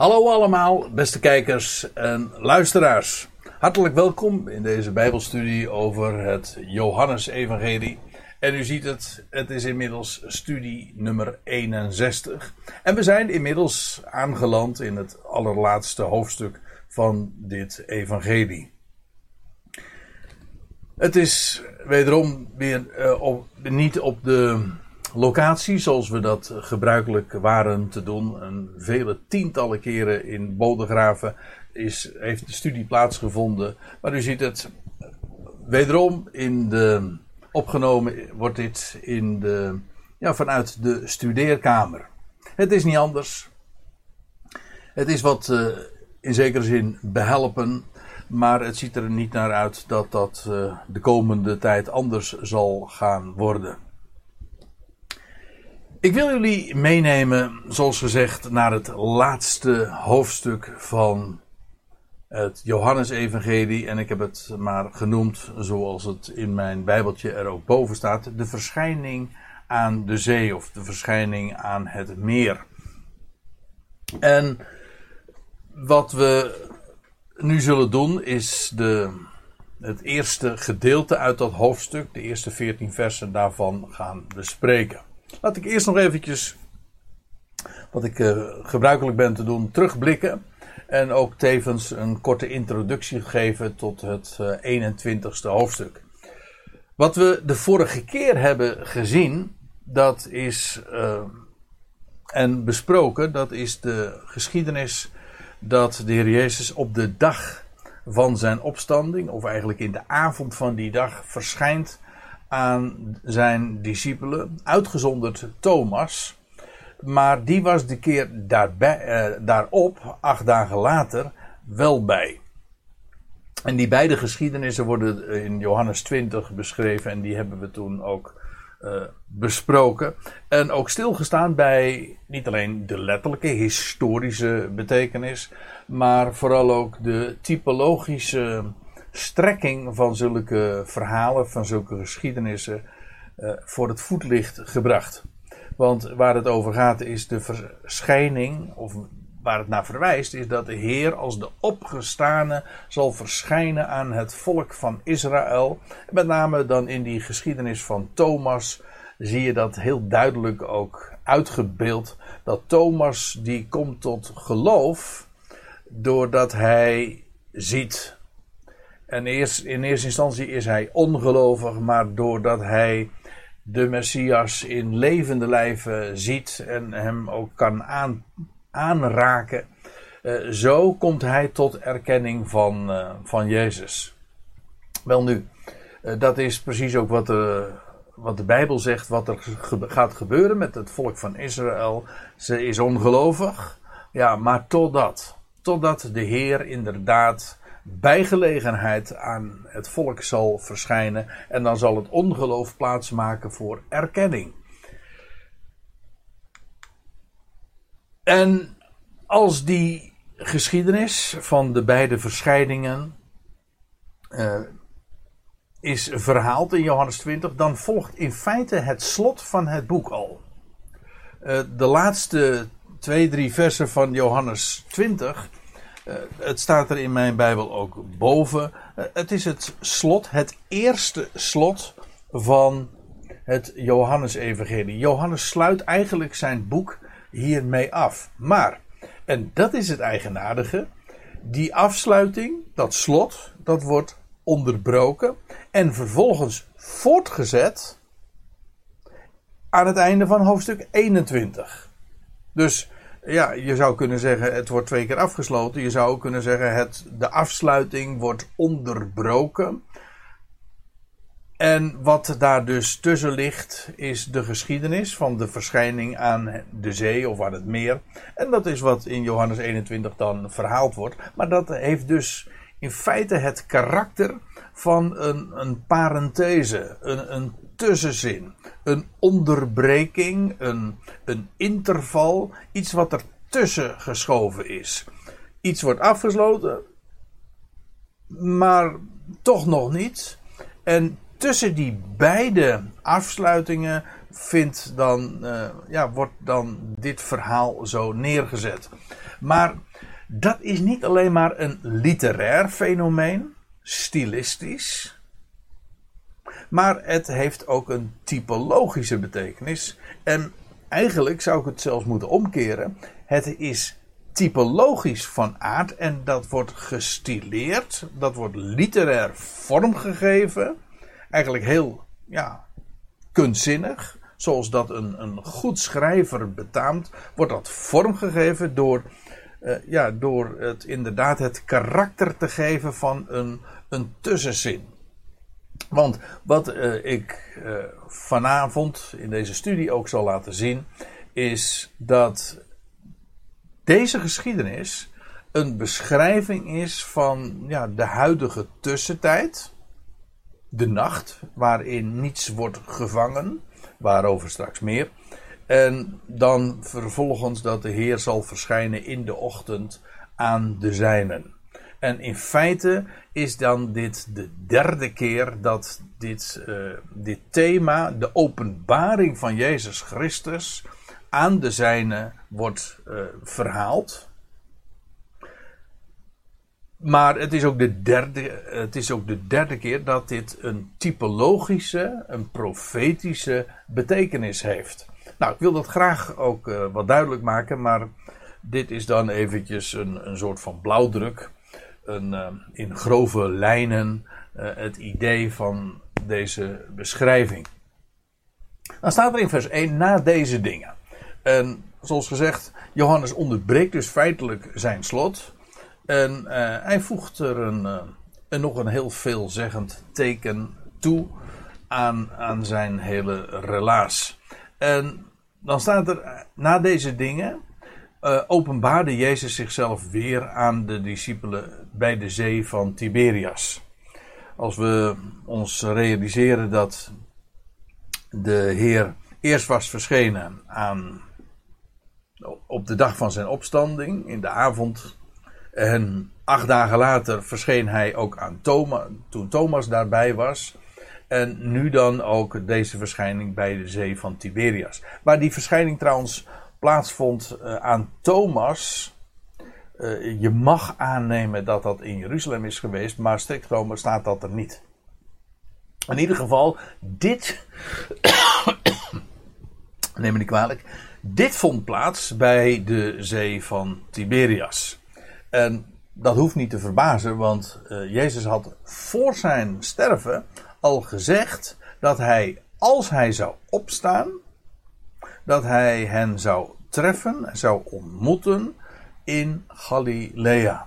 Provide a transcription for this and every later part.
Hallo allemaal, beste kijkers en luisteraars. Hartelijk welkom in deze Bijbelstudie over het Johannesevangelie. En u ziet het, het is inmiddels studie nummer 61. En we zijn inmiddels aangeland in het allerlaatste hoofdstuk van dit evangelie. Het is wederom weer uh, op, niet op de locatie zoals we dat gebruikelijk waren te doen. En vele tientallen keren in Bodegraven is, heeft de studie plaatsgevonden. Maar u ziet het wederom in de, opgenomen wordt dit in de, ja, vanuit de studeerkamer. Het is niet anders. Het is wat uh, in zekere zin behelpen. Maar het ziet er niet naar uit dat dat uh, de komende tijd anders zal gaan worden. Ik wil jullie meenemen, zoals gezegd, naar het laatste hoofdstuk van het Johannesevangelie. En ik heb het maar genoemd, zoals het in mijn Bijbeltje er ook boven staat, de verschijning aan de zee of de verschijning aan het meer. En wat we nu zullen doen is de, het eerste gedeelte uit dat hoofdstuk, de eerste veertien versen daarvan gaan bespreken. Laat ik eerst nog eventjes, wat ik uh, gebruikelijk ben te doen, terugblikken. En ook tevens een korte introductie geven tot het uh, 21ste hoofdstuk. Wat we de vorige keer hebben gezien, dat is uh, en besproken, dat is de geschiedenis dat de Heer Jezus op de dag van zijn opstanding, of eigenlijk in de avond van die dag, verschijnt aan zijn discipelen, uitgezonderd Thomas. Maar die was de keer daarbij, eh, daarop, acht dagen later, wel bij. En die beide geschiedenissen worden in Johannes 20 beschreven en die hebben we toen ook uh, besproken. En ook stilgestaan bij niet alleen de letterlijke historische betekenis, maar vooral ook de typologische strekking van zulke verhalen, van zulke geschiedenissen, uh, voor het voetlicht gebracht. Want waar het over gaat is de verschijning, of waar het naar verwijst, is dat de Heer als de opgestane zal verschijnen aan het volk van Israël. Met name dan in die geschiedenis van Thomas zie je dat heel duidelijk ook uitgebeeld. Dat Thomas die komt tot geloof doordat hij ziet en eerst, in eerste instantie is hij ongelovig, maar doordat hij de Messias in levende lijven ziet en hem ook kan aan, aanraken, uh, zo komt hij tot erkenning van, uh, van Jezus. Wel nu, uh, dat is precies ook wat de, wat de Bijbel zegt, wat er gaat gebeuren met het volk van Israël. Ze is ongelovig, ja, maar totdat, totdat de Heer inderdaad bij gelegenheid aan het volk zal verschijnen. En dan zal het ongeloof plaatsmaken voor erkenning. En als die geschiedenis van de beide verschijningen uh, is verhaald in Johannes 20, dan volgt in feite het slot van het boek al. Uh, de laatste twee, drie versen van Johannes 20 uh, het staat er in mijn Bijbel ook boven. Uh, het is het slot, het eerste slot van het Johannesevangelie. Johannes sluit eigenlijk zijn boek hiermee af. Maar, en dat is het eigenaardige, die afsluiting, dat slot, dat wordt onderbroken en vervolgens voortgezet aan het einde van hoofdstuk 21. Dus ja, je zou kunnen zeggen het wordt twee keer afgesloten. Je zou ook kunnen zeggen het, de afsluiting wordt onderbroken. En wat daar dus tussen ligt, is de geschiedenis van de verschijning aan de zee of aan het meer. En dat is wat in Johannes 21 dan verhaald wordt. Maar dat heeft dus in feite het karakter van een, een parenthese, een, een tussenzin, een onderbreking, een, een interval, iets wat er tussen geschoven is. Iets wordt afgesloten, maar toch nog niet. En tussen die beide afsluitingen vindt dan, uh, ja, wordt dan dit verhaal zo neergezet. Maar dat is niet alleen maar een literair fenomeen, stilistisch. Maar het heeft ook een typologische betekenis. En eigenlijk zou ik het zelfs moeten omkeren. Het is typologisch van aard en dat wordt gestileerd, dat wordt literair vormgegeven. Eigenlijk heel ja, kunstzinnig, zoals dat een, een goed schrijver betaamt, wordt dat vormgegeven door, uh, ja, door het inderdaad het karakter te geven van een, een tussenzin. Want wat uh, ik uh, vanavond in deze studie ook zal laten zien, is dat deze geschiedenis een beschrijving is van ja, de huidige tussentijd. De nacht, waarin niets wordt gevangen, waarover straks meer. En dan vervolgens dat de Heer zal verschijnen in de ochtend aan de zijnen. En in feite is dan dit de derde keer dat dit, uh, dit thema, de openbaring van Jezus Christus, aan de zijne wordt uh, verhaald. Maar het is, ook de derde, het is ook de derde keer dat dit een typologische, een profetische betekenis heeft. Nou, ik wil dat graag ook uh, wat duidelijk maken, maar dit is dan eventjes een, een soort van blauwdruk. Uh, in grove lijnen het idee van deze beschrijving. Dan staat er in vers 1 na deze dingen. En zoals gezegd, Johannes onderbreekt dus feitelijk zijn slot. En uh, hij voegt er een, uh, een, nog een heel veelzeggend teken toe aan, aan zijn hele relaas. En dan staat er, na deze dingen, openbaarde Jezus zichzelf weer aan de discipelen bij de zee van Tiberias. Als we ons realiseren dat de Heer eerst was verschenen aan op de dag van zijn opstanding, in de avond. En acht dagen later verscheen hij ook aan Thomas, toen Thomas daarbij was. En nu dan ook deze verschijning bij de zee van Tiberias. Waar die verschijning trouwens plaatsvond uh, aan Thomas. Uh, je mag aannemen dat dat in Jeruzalem is geweest, maar strikt genomen staat dat er niet. In ieder geval, dit. neem me niet kwalijk dit vond plaats bij de zee van Tiberias. En dat hoeft niet te verbazen, want uh, Jezus had voor zijn sterven al gezegd dat hij, als hij zou opstaan, dat hij hen zou treffen, zou ontmoeten in Galilea.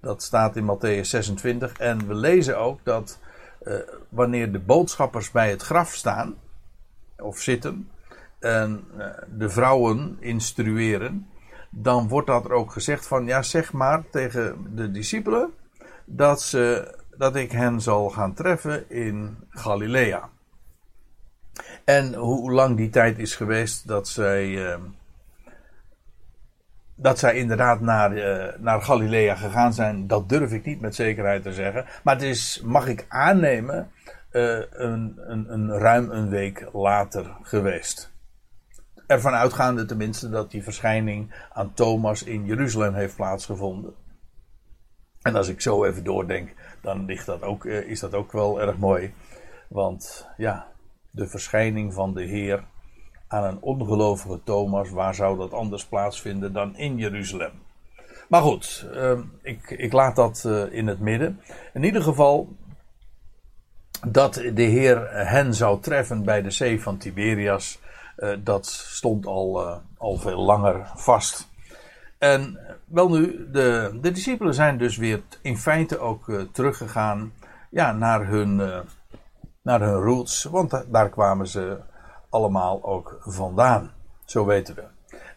Dat staat in Matthäus 26 en we lezen ook dat uh, wanneer de boodschappers bij het graf staan, of zitten, en eh, de vrouwen instrueren, dan wordt dat er ook gezegd van ja, zeg maar tegen de discipelen dat, ze, dat ik hen zal gaan treffen in Galilea. En hoe lang die tijd is geweest dat zij, uh, dat zij inderdaad naar, uh, naar Galilea gegaan zijn, dat durf ik niet met zekerheid te zeggen. Maar het is, mag ik aannemen, uh, een, een, een ruim een week later geweest ervan uitgaande tenminste dat die verschijning aan Thomas in Jeruzalem heeft plaatsgevonden. En als ik zo even doordenk, dan ligt dat ook, eh, is dat ook wel erg mooi. Want ja, de verschijning van de Heer aan een ongelovige Thomas, waar zou dat anders plaatsvinden dan in Jeruzalem? Maar goed, uh, ik, ik, laat dat uh, in het midden. In ieder geval dat de Heer hen zou treffen bij de zee van Tiberias. Uh, dat stond al, uh, al veel langer vast. En wel nu, de, de discipelen zijn dus weer in feite ook teruggegaan ja, naar, hun, naar hun roots, want daar kwamen ze allemaal ook vandaan. Zo weten we.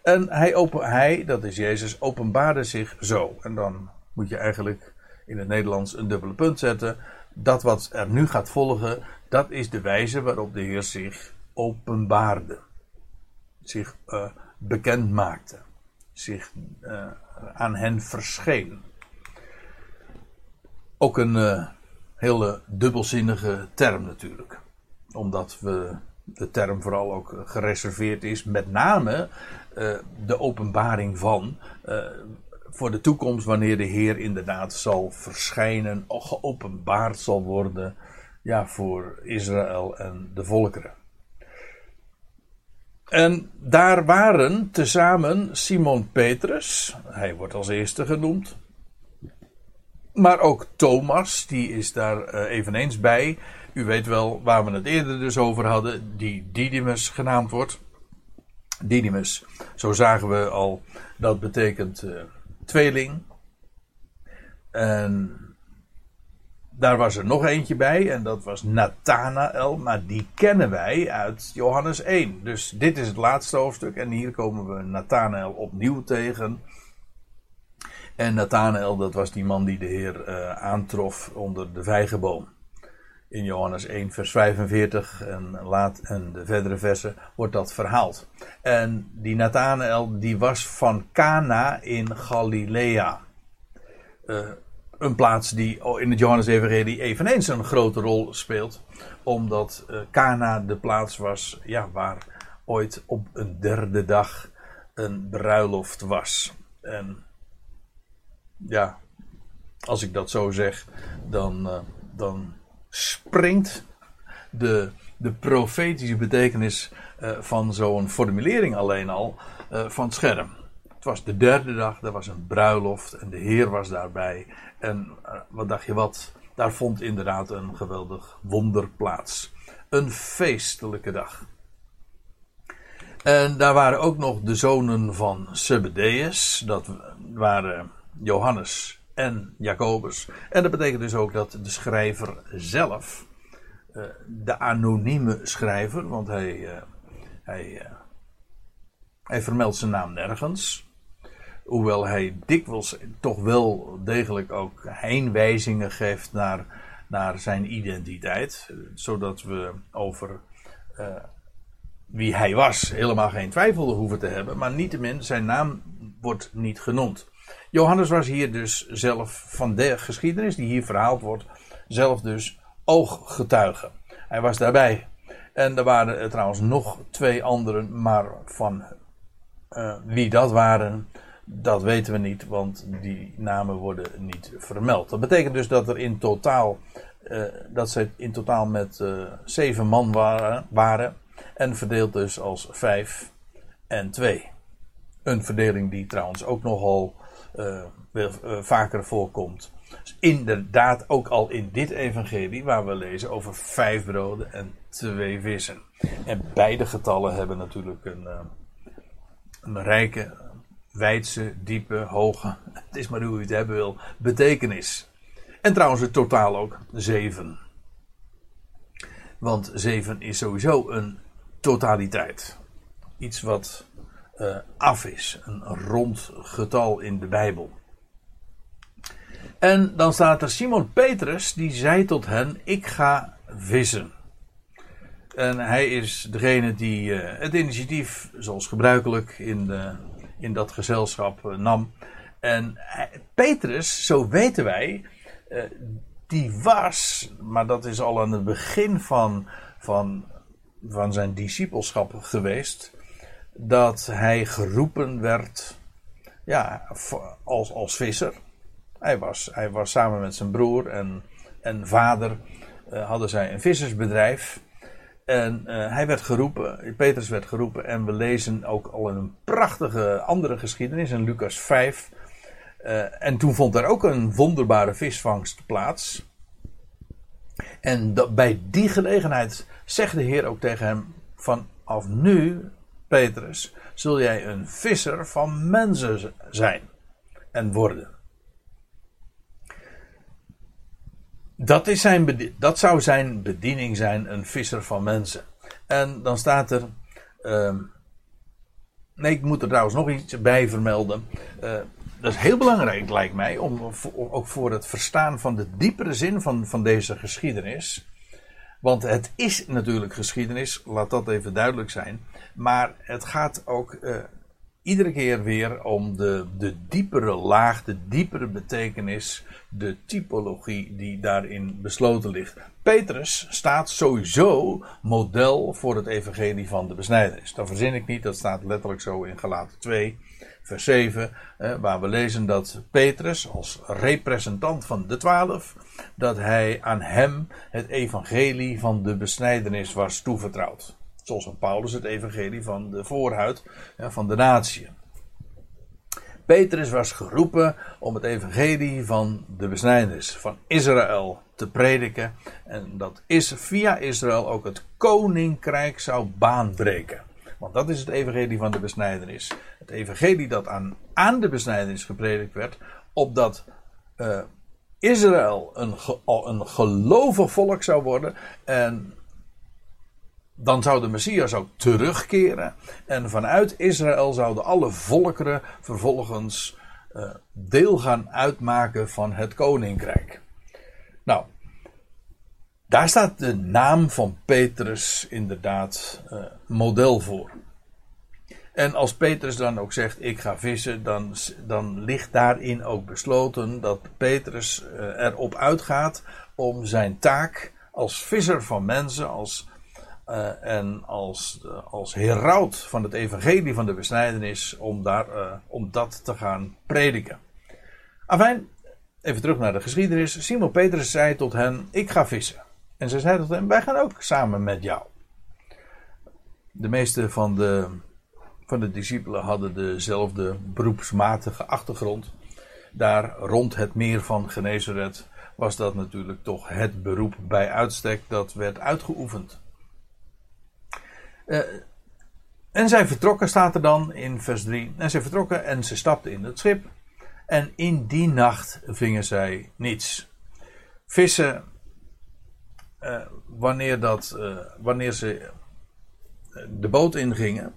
En hij, open, hij, dat is Jezus, openbaarde zich zo. En dan moet je eigenlijk in het Nederlands een dubbele punt zetten. Dat wat er nu gaat volgen, dat is de wijze waarop de Heer zich openbaarde zich uh, bekend maakte, zich uh, aan hen verscheen. Ook een uh, hele dubbelzinnige term natuurlijk, omdat we de term vooral ook gereserveerd is, met name de openbaring van voor de toekomst, wanneer de Heer inderdaad zal verschijnen, geopenbaard zal worden, ja, voor Israël en de volkeren. En daar waren tezamen Simon Petrus, hij wordt als eerste genoemd, maar ook Thomas, die is daar uh, eveneens bij. U weet wel waar we het eerder dus over hadden, die Didymus genaamd wordt. Didymus, zo zagen we al, dat betekent uh, tweeling. En daar was er nog eentje bij en dat was Nathanael, maar die kennen wij uit Johannes 1. Dus dit is het laatste hoofdstuk en hier komen we Nathanael opnieuw tegen. En Nathanael, dat was die man die de Heer uh, aantrof onder de vijgenboom. In Johannes 1, vers 45 en, laat, en de verdere versen wordt dat verhaald. En die Nathanael, die was van Cana in Galilea. Uh, een plaats die in het Johannes-evangelie eveneens een grote rol speelt. Omdat uh, de plaats was ja, waar ooit op een derde dag een bruiloft was. En ja, als ik dat zo zeg, dan, uh, dan springt de, de profetische betekenis uh, van zo'n formulering alleen al uh, van het scherm. Het was de derde dag, er was een bruiloft en de Heer was daarbij. En wat dacht je wat? Daar vond inderdaad een geweldig wonder plaats. Een feestelijke dag. En daar waren ook nog de zonen van Zebedeus. Dat waren Johannes en Jacobus. En dat betekent dus ook dat de schrijver zelf, uh, de anonieme schrijver, want hij, uh, hij, uh, hij vermeldt zijn naam nergens. Hoewel hij dikwijls toch wel degelijk ook heenwijzingen geeft naar, naar zijn identiteit. Zodat we over wie hij was helemaal geen twijfel hoeven te hebben. Maar niettemin, zijn naam wordt niet genoemd. Johannes was hier dus zelf van de geschiedenis die hier verhaald wordt, zelf dus ooggetuige. Hij was daarbij. En er waren trouwens nog twee anderen, maar van uh, wie dat waren, dat weten we niet, want die namen worden niet vermeld. Dat betekent dus dat er in totaal, uh, dat ze in totaal met uh, zeven man waren, waren en verdeeld dus als vijf en twee. Een verdeling die trouwens ook nogal weer, uh, vaker voorkomt. Dus inderdaad ook al in dit evangelie waar we lezen over vijf broden en twee vissen. En beide getallen hebben natuurlijk een, uh, een rijke, wijdse, diepe, hoge, het is maar hoe u het hebben wil, betekenis. En trouwens het totaal ook zeven. Want zeven is sowieso een totaliteit. Iets wat uh, af is. Een rond getal in de Bijbel. En dan staat er Simon Petrus, die zei tot hen: Ik ga vissen. En hij is degene die uh, het initiatief, zoals gebruikelijk, in, de, in dat gezelschap uh, nam. En Petrus, zo weten wij, die was, maar dat is al aan het begin van, van, van zijn discipelschap geweest dat hij geroepen werd ja, als, als visser. Hij was, hij was samen met zijn broer en, en vader uh, hadden zij een vissersbedrijf. En uh, hij werd geroepen, Petrus werd geroepen en we lezen ook al een prachtige andere geschiedenis in Lucas 5. Uh, en toen vond er ook een wonderbare visvangst plaats. En bij die gelegenheid zegt de Heer ook tegen hem: Vanaf nu Petrus, zul jij een visser van mensen zijn en worden. Dat, is zijn dat zou zijn bediening zijn, een visser van mensen. En dan staat er. Uh, nee, ik moet er trouwens nog iets bij vermelden. Uh, dat is heel belangrijk, lijkt mij, om, ook voor het verstaan van de diepere zin van, van deze geschiedenis. Want het is natuurlijk geschiedenis, laat dat even duidelijk zijn. Maar het gaat ook uh, iedere keer weer om de, de diepere laag, de diepere betekenis, de typologie die daarin besloten ligt. Petrus staat sowieso model voor het evangelie van de besnijdenis. Dat verzin ik niet, dat staat letterlijk zo in Galaten 2, vers 7, eh, waar we lezen dat Petrus als representant van de twaalf, dat hij aan hem het evangelie van de besnijdenis was toevertrouwd. Zoals van Paulus het evangelie van de voorhuid van de natie. Petrus was geroepen om het evangelie van de besnijdenis van Israël te prediken. En dat is via Israël ook het koninkrijk zou baanbreken. Want dat is het evangelie van de besnijdenis. Het evangelie dat aan, aan de besnijdenis gepredikt werd. Opdat uh, Israël een, een gelovig volk zou worden. En dan zou de Messias ook terugkeren. En vanuit Israël zouden alle volkeren vervolgens uh, deel gaan uitmaken van het koninkrijk. Nou, daar staat de naam van Petrus inderdaad uh, model voor. En als Petrus dan ook zegt: Ik ga vissen, dan, dan ligt daarin ook besloten dat Petrus uh, erop uitgaat om zijn taak als visser van mensen, als, uh, en als, als heraut van het evangelie van de besnijdenis, om, daar, om dat te gaan prediken. Afijn, even terug naar de geschiedenis. Simon Petrus zei tot hen: Ik ga vissen. En ze zeiden tot hem: Wij gaan ook samen met jou. De meeste van de, van de discipelen hadden dezelfde beroepsmatige achtergrond. Daar rond het meer van Genezeret was dat natuurlijk toch het beroep bij uitstek dat werd uitgeoefend. Uh, en zij vertrokken, staat er dan in vers 3. En zij vertrokken en ze stapten in het schip. En in die nacht vingen zij niets. Vissen uh, wanneer, dat, uh, wanneer ze eh, de boot ingingen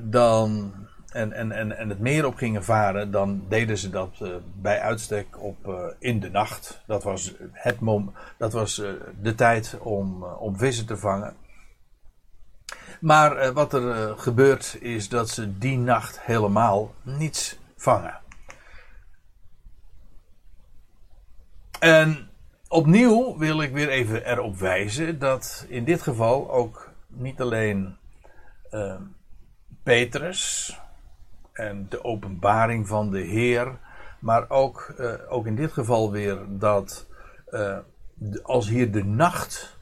dan, en, en, en, en het meer op gingen varen, dan deden ze dat bij uitstek op, in de nacht. Dat was, het mom, dat was de tijd om, om vissen te vangen. Maar wat er gebeurt is dat ze die nacht helemaal niets vangen. En opnieuw wil ik weer even erop wijzen dat in dit geval ook niet alleen uh, Petrus en de openbaring van de Heer, maar ook, uh, ook in dit geval weer dat uh, als hier de nacht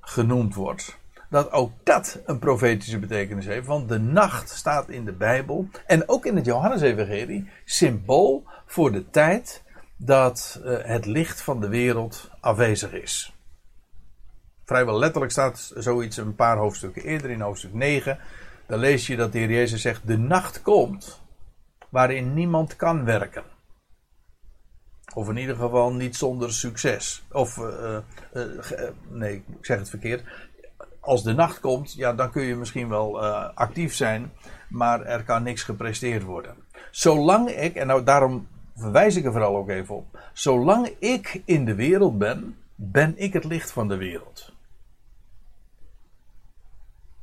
genoemd wordt, dat ook dat een profetische betekenis heeft. Want de nacht staat in de Bijbel en ook in het Johannesevangelie symbool voor de tijd dat uh, het licht van de wereld afwezig is. Vrijwel letterlijk staat zoiets een paar hoofdstukken eerder in hoofdstuk 9. Dan lees je dat de Heer Jezus zegt: De nacht komt waarin niemand kan werken. Of in ieder geval niet zonder succes. Of, uh, uh, nee, ik zeg het verkeerd. Als de nacht komt, ja, dan kun je misschien wel actief zijn, maar er kan niks gepresteerd worden. Zolang ik, en nou daarom verwijs ik er vooral ook even op. Zolang ik in de wereld ben, ben ik het licht van de wereld.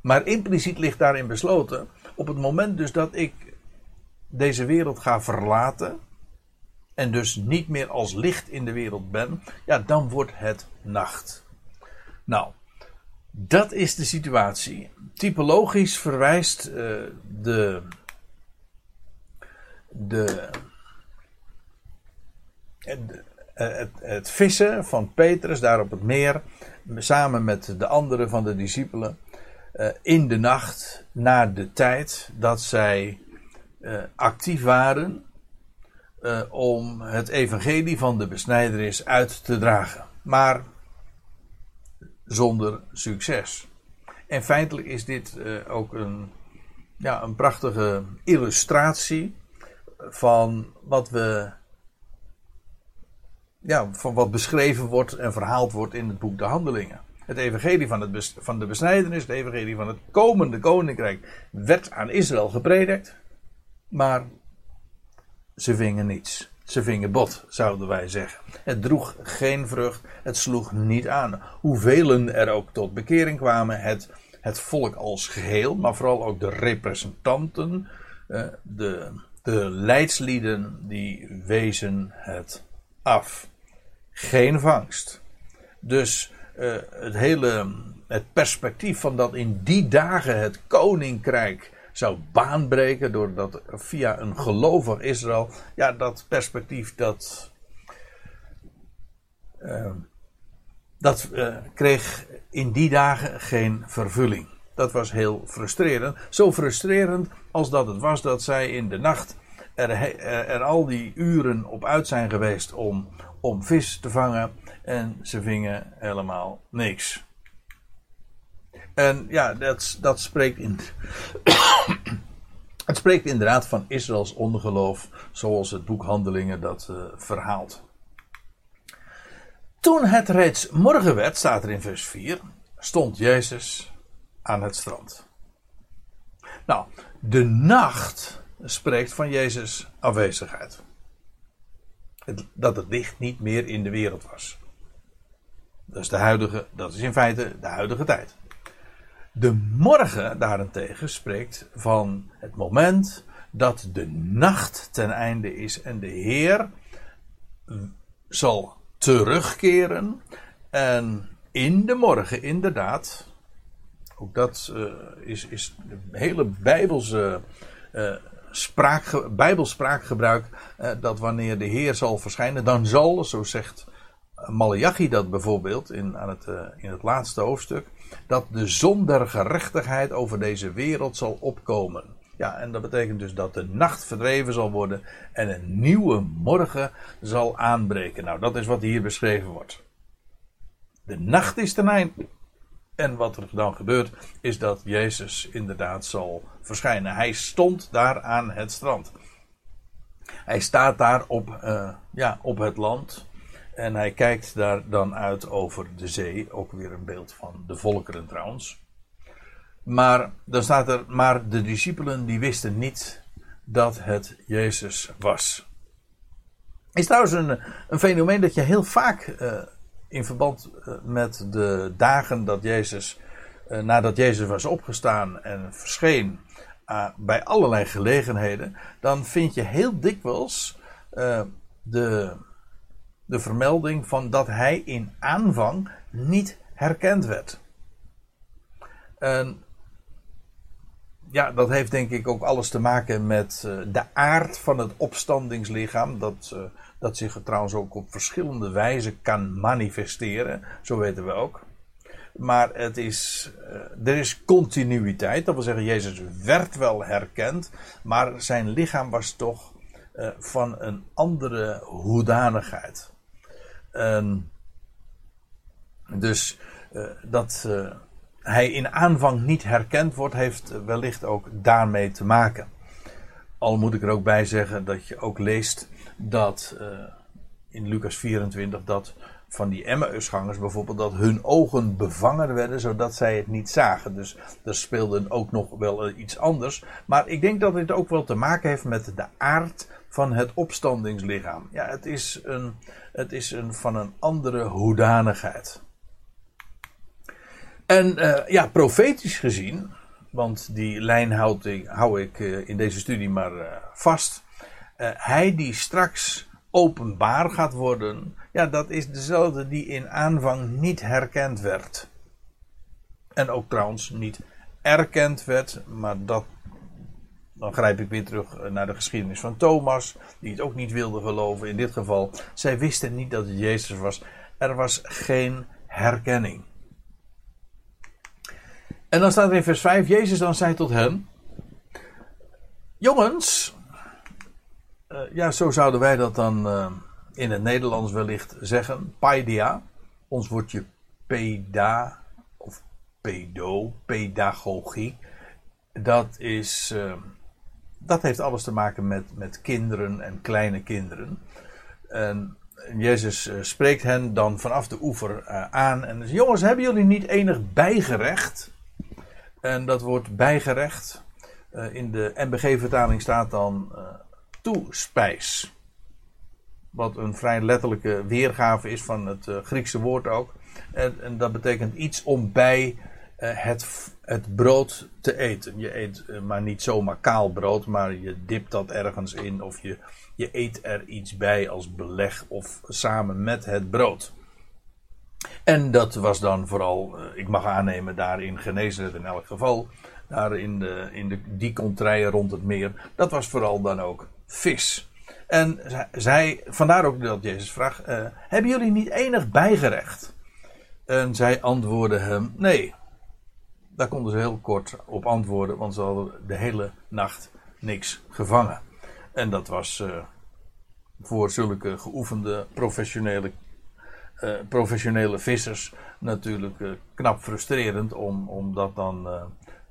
Maar impliciet ligt daarin besloten, op het moment dus dat ik deze wereld ga verlaten, en dus niet meer als licht in de wereld ben, ja, dan wordt het nacht. Nou, dat is de situatie. Typologisch verwijst uh, de, de het, het, het, vissen van Petrus daar op het meer, samen met de anderen van de discipelen, uh, in de nacht na de tijd dat zij uh, actief waren om het evangelie van de besnijderis uit te dragen. Maar zonder succes. En feitelijk is dit ook een, ja, een prachtige illustratie van wat we ja, van wat beschreven wordt en verhaald wordt in het boek De Handelingen. Het evangelie van, het van de besnijdenis, het evangelie van het komende koninkrijk, werd aan Israël gepredikt. Maar ze vingen niets. Ze vingen bot, zouden wij zeggen. Het droeg geen vrucht, het sloeg niet aan. Hoeveel er ook tot bekering kwamen, het, het volk als geheel, maar vooral ook de representanten, eh, de, de leidslieden, die wezen het af geen vangst. Dus uh, het hele het perspectief van dat in die dagen het koninkrijk zou baanbreken doordat via een gelovig Israël, ja, dat perspectief dat, uh, dat uh, kreeg in die dagen geen vervulling. Dat was heel frustrerend. Zo frustrerend als dat het was dat zij in de nacht er, er, al die uren op uit zijn geweest om, om vis te vangen. En ze vingen helemaal niks. En ja, dat, dat spreekt in. het spreekt inderdaad van Israëls ongeloof, zoals het boek Handelingen dat uh, verhaalt. Toen het reeds morgen werd, staat er in vers 4, stond Jezus aan het strand. Nou, de nacht spreekt van Jezus' afwezigheid. Dat het licht niet meer in de wereld was. Dat is, de huidige, dat is in feite de huidige tijd. De morgen daarentegen spreekt van het moment dat de nacht ten einde is en de Heer zal terugkeren en in de morgen inderdaad, ook dat uh, is, is de hele bijbelse uh, spraak, bijbelspraakgebruik, uh, dat wanneer de Heer zal verschijnen, dan zal, zo zegt Malachi dat bijvoorbeeld in, aan het, in het laatste hoofdstuk, dat de zon der gerechtigheid over deze wereld zal opkomen. Ja, en dat betekent dus dat de nacht verdreven zal worden en een nieuwe morgen zal aanbreken. Nou, dat is wat hier beschreven wordt. De nacht is ten einde. En wat er dan gebeurt, is dat Jezus inderdaad zal verschijnen. Hij stond daar aan het strand. Hij staat daar op, uh, ja, op het land. En hij kijkt daar dan uit over de zee. Ook weer een beeld van de volkeren trouwens. Maar dan staat er, maar de discipelen die wisten niet dat het Jezus was. Is trouwens een, een fenomeen dat je heel vaak uh, in verband uh, met de dagen dat Jezus, uh, nadat Jezus was opgestaan en verscheen bij allerlei gelegenheden, dan vind je heel dikwijls de, de vermelding van dat hij in aanvang niet herkend werd. En ja, dat heeft denk ik ook alles te maken met de aard van het opstandingslichaam. Dat, dat zich trouwens ook op verschillende wijzen kan manifesteren. Zo weten we ook. Maar het is, uh, er is continuïteit. Dat wil zeggen, Jezus werd wel herkend. Maar zijn lichaam was toch van een andere hoedanigheid. dus dat hij in aanvang niet herkend wordt, heeft wellicht ook daarmee te maken. Al moet ik er ook bij zeggen dat je ook leest dat uh, in Lucas 24 dat van die Emmausgangers bijvoorbeeld dat hun ogen bevangen werden zodat zij het niet zagen. Dus er speelde ook nog wel iets anders. Maar ik denk dat dit ook wel te maken heeft met de aard van het opstandingslichaam. Ja, het is, een, het is een, van een andere hoedanigheid. En uh, ja, profetisch gezien, want die lijn houd ik, hou ik in deze studie maar vast. Hij die straks openbaar gaat worden, ja, dat is dezelfde die in aanvang niet herkend werd. En ook trouwens niet erkend werd, maar dat. Dan grijp ik weer terug naar de geschiedenis van Thomas, die het ook niet wilde geloven. In dit geval, zij wisten niet dat het Jezus was. Er was geen herkenning. En dan staat er in vers 5: Jezus dan zei tot hen: Jongens, ja, zo zouden wij dat dan uh, in het Nederlands wellicht zeggen: Paidia. Ons woordje peda of pedo, pedagogie. Dat is. Uh, dat heeft alles te maken met, met kinderen en kleine kinderen. En Jezus spreekt hen dan vanaf de oever aan en zegt: Jongens, hebben jullie niet enig bijgerecht? En dat wordt bijgerecht. In de MBG-vertaling staat dan toespijs. Wat een vrij letterlijke weergave is van het uh, Griekse woord ook. En, en, dat betekent iets om bij het, het brood te eten. Je eet maar niet zomaar kaal brood, maar je dipt dat ergens in of je, je eet er iets bij als beleg of samen met het brood. En dat was dan vooral, eh, ik mag aannemen, daarin genezen in elk geval, daar in, de, in de, die contraien rond het meer, dat was vooral dan ook vis. En zij, vandaar ook dat Jezus vraagt: uh, Hebben jullie niet enig bijgerecht? En zij antwoordden hem: Nee. Daar konden ze heel kort op antwoorden, want ze hadden de hele nacht niks gevangen. En dat was uh, voor zulke geoefende professionele, uh, professionele vissers natuurlijk knap frustrerend om, om dat dan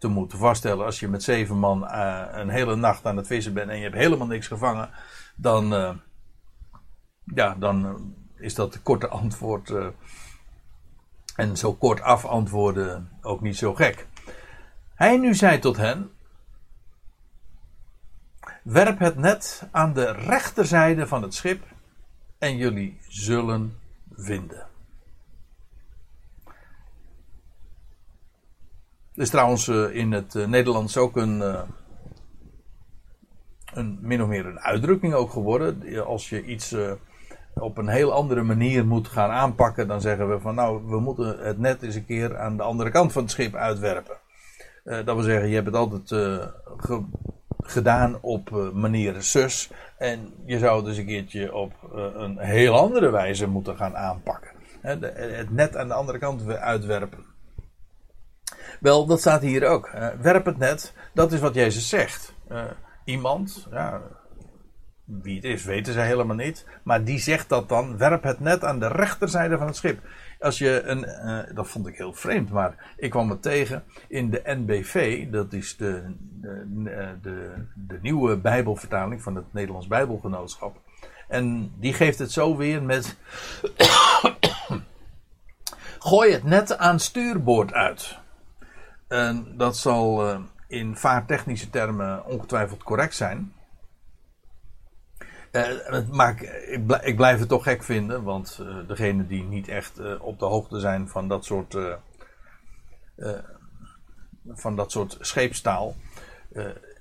te moeten vaststellen. Als je met zeven man een hele nacht aan het vissen bent en je hebt helemaal niks gevangen dan, uh, ja, dan eh, is dat korte antwoord. En zo kort af antwoorden ook niet zo gek. Hij nu zei tot hen: Werp het net aan de rechterzijde van het schip en jullie zullen vinden. Er is trouwens in het Nederlands ook een een, min of meer een uitdrukking ook geworden. Als je iets uh, op een heel andere manier moet gaan aanpakken, dan zeggen we van nou, we moeten het net eens een keer aan de andere kant van het schip uitwerpen. Uh, dat wil zeggen, je hebt het altijd uh, ge gedaan op manier sus. En je zou het dus een keertje op een heel andere wijze moeten gaan aanpakken. het net aan de andere kant uitwerpen. Wel, dat staat hier ook. werp het net, dat is wat Jezus zegt iemand, ja, wie het is, weten ze helemaal niet. Maar die zegt dat dan: werp het net aan de rechterzijde van het schip. Als je een, uh, dat vond ik heel vreemd, maar ik kwam het tegen in de NBV, dat is de, de, de, de nieuwe Bijbelvertaling van het Nederlands Bijbelgenootschap. En die geeft het zo weer met. Gooi het net aan stuurboord uit. En dat zal. Uh, in vaartechnische termen ongetwijfeld correct zijn. Uh, maar ik, ik, blijf het toch gek vinden, want uh, degenen die niet echt op de hoogte zijn van dat soort, van dat soort scheepstaal,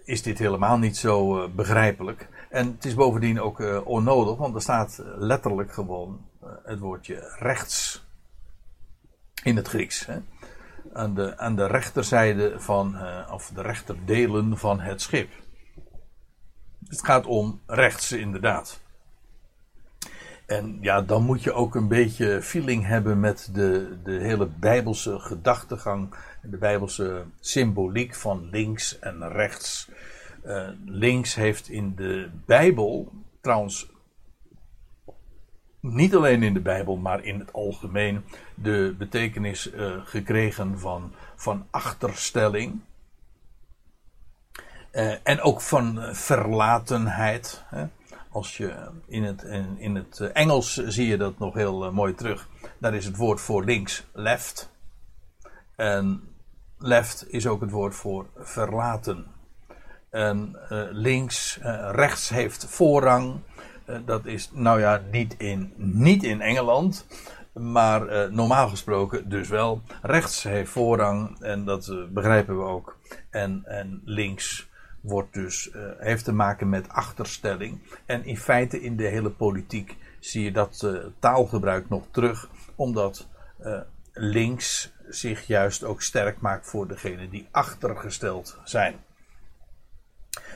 is dit helemaal niet zo begrijpelijk. En het is bovendien ook onnodig, want er staat letterlijk gewoon het woordje rechts in het Grieks. Hè? Aan de, aan de rechterzijde van, uh, of de rechterdelen van het schip. Het gaat om rechts inderdaad. En ja, dan moet je ook een beetje feeling hebben met de, de hele bijbelse gedachtegang, de bijbelse symboliek van links en rechts. Uh, links heeft in de Bijbel trouwens niet alleen in de Bijbel, maar in het algemeen de betekenis uh, gekregen van, van achterstelling. Uh, en ook van verlatenheid. Hè. Als je in het, in, het Engels zie je dat nog heel mooi terug. Daar is het woord voor links left. En left is ook het woord voor verlaten. En links, rechts heeft voorrang. Eh, dat is, nou ja, niet in, niet in Engeland. Maar uh, normaal gesproken dus wel. Rechts heeft voorrang en dat uh, begrijpen we ook. En, en links wordt dus, heeft te maken met achterstelling. En in feite in de hele politiek zie je dat taalgebruik nog terug. Omdat links zich juist ook sterk maakt voor degenen die achtergesteld zijn.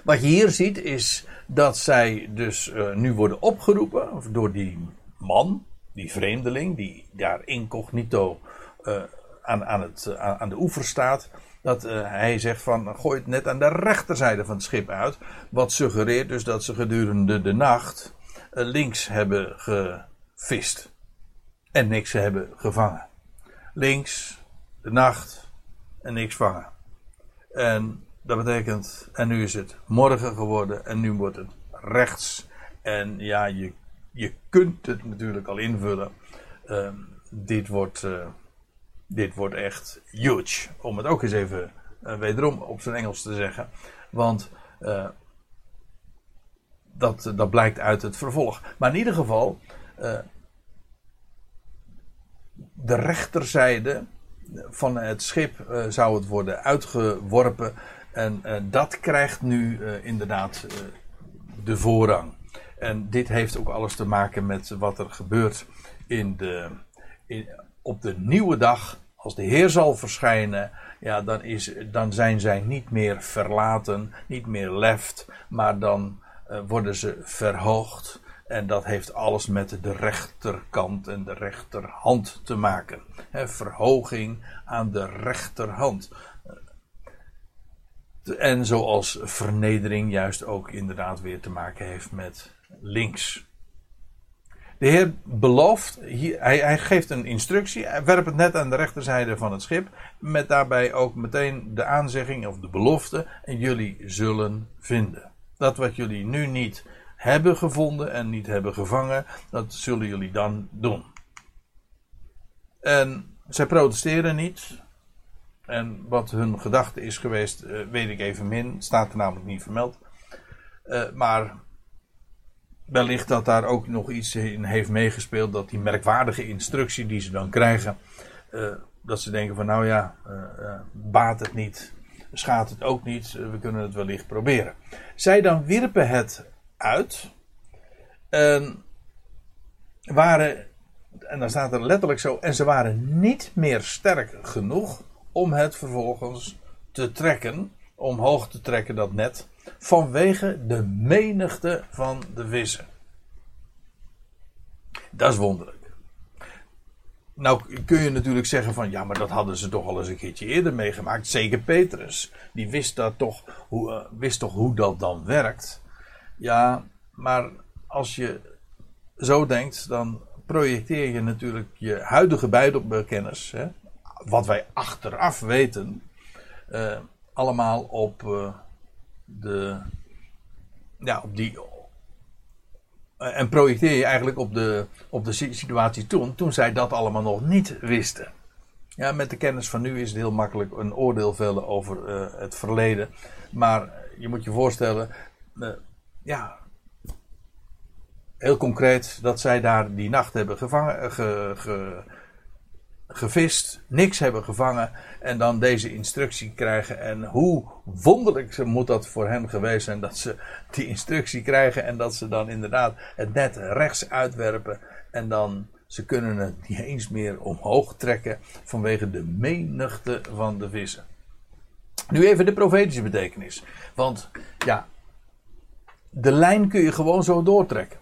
Wat je hier ziet is dat zij dus uh, nu worden opgeroepen door die man, die vreemdeling, die daar incognito uh, aan, aan, het, aan, aan, de oever staat. Dat hij zegt van gooi het net aan de rechterzijde van het schip uit. Wat suggereert dus dat ze gedurende de nacht links hebben gevist. En niks hebben gevangen. Links, de nacht en niks vangen. En dat betekent, en nu is het morgen geworden en nu wordt het rechts. En ja, je, je kunt het natuurlijk al invullen. Uh, dit, wordt, uh, dit wordt echt huge. Om het ook eens even uh, wederom op zijn Engels te zeggen. Want eh, dat, dat blijkt uit het vervolg. Maar in ieder geval, de rechterzijde van het schip zou het worden uitgeworpen en dat krijgt nu uh, inderdaad uh, de voorrang. En dit heeft ook alles te maken met wat er gebeurt in de, in, op de nieuwe dag als de Heer zal verschijnen, ja, dan, is, dan zijn zij niet meer verlaten, niet meer left, maar dan uh, worden ze verhoogd. En dat heeft alles met de rechterkant en de rechterhand te maken. Verhoging aan de rechterhand. En zoals vernedering juist ook inderdaad weer te maken heeft met links. De Heer belooft, hij, hij, geeft een instructie, hij werpt het net aan de rechterzijde van het schip, met daarbij ook meteen de aanzegging of de belofte, en jullie zullen vinden. Dat wat jullie nu niet hebben gevonden en niet hebben gevangen, dat zullen jullie dan doen. En zij protesteren niet. En wat hun gedachte is geweest, uh, weet ik even min. Staat er namelijk niet vermeld. Uh, maar wellicht dat daar ook nog iets in heeft meegespeeld. Dat die merkwaardige instructie die ze dan krijgen. Uh, dat ze denken van nou ja, baat het niet. Schaadt het ook niet. we kunnen het wellicht proberen. Zij dan wierpen het uit. En waren, en dan staat er letterlijk zo, en ze waren niet meer sterk genoeg om het vervolgens te trekken, omhoog te trekken dat net, vanwege de menigte van de vissen. Dat is wonderlijk. Nou kun je natuurlijk zeggen van ja, maar dat hadden ze toch al eens een keertje eerder meegemaakt. Zeker Petrus. Die wist, dat toch, hoe, uh, wist toch hoe dat dan werkt. Ja, maar als je zo denkt, dan projecteer je natuurlijk je huidige bijbelkennis, wat wij achteraf weten, uh, allemaal op uh, de, ja, op die, uh, en projecteer je eigenlijk op de, op de situatie toen, toen zij dat allemaal nog niet wisten. Ja, met de kennis van nu is het heel makkelijk een oordeel vellen over het verleden. Maar je moet je voorstellen, ja, heel concreet dat zij daar die nacht hebben gevangen, eh, ge, ge, gevist, niks hebben gevangen en dan deze instructie krijgen. En hoe wonderlijk moet dat voor hen geweest zijn dat ze die instructie krijgen en dat ze dan inderdaad het net rechts uitwerpen en dan ze kunnen het niet eens meer omhoog trekken vanwege de menigte van de vissen. Nu even de profetische betekenis. Want ja, de lijn kun je gewoon zo doortrekken.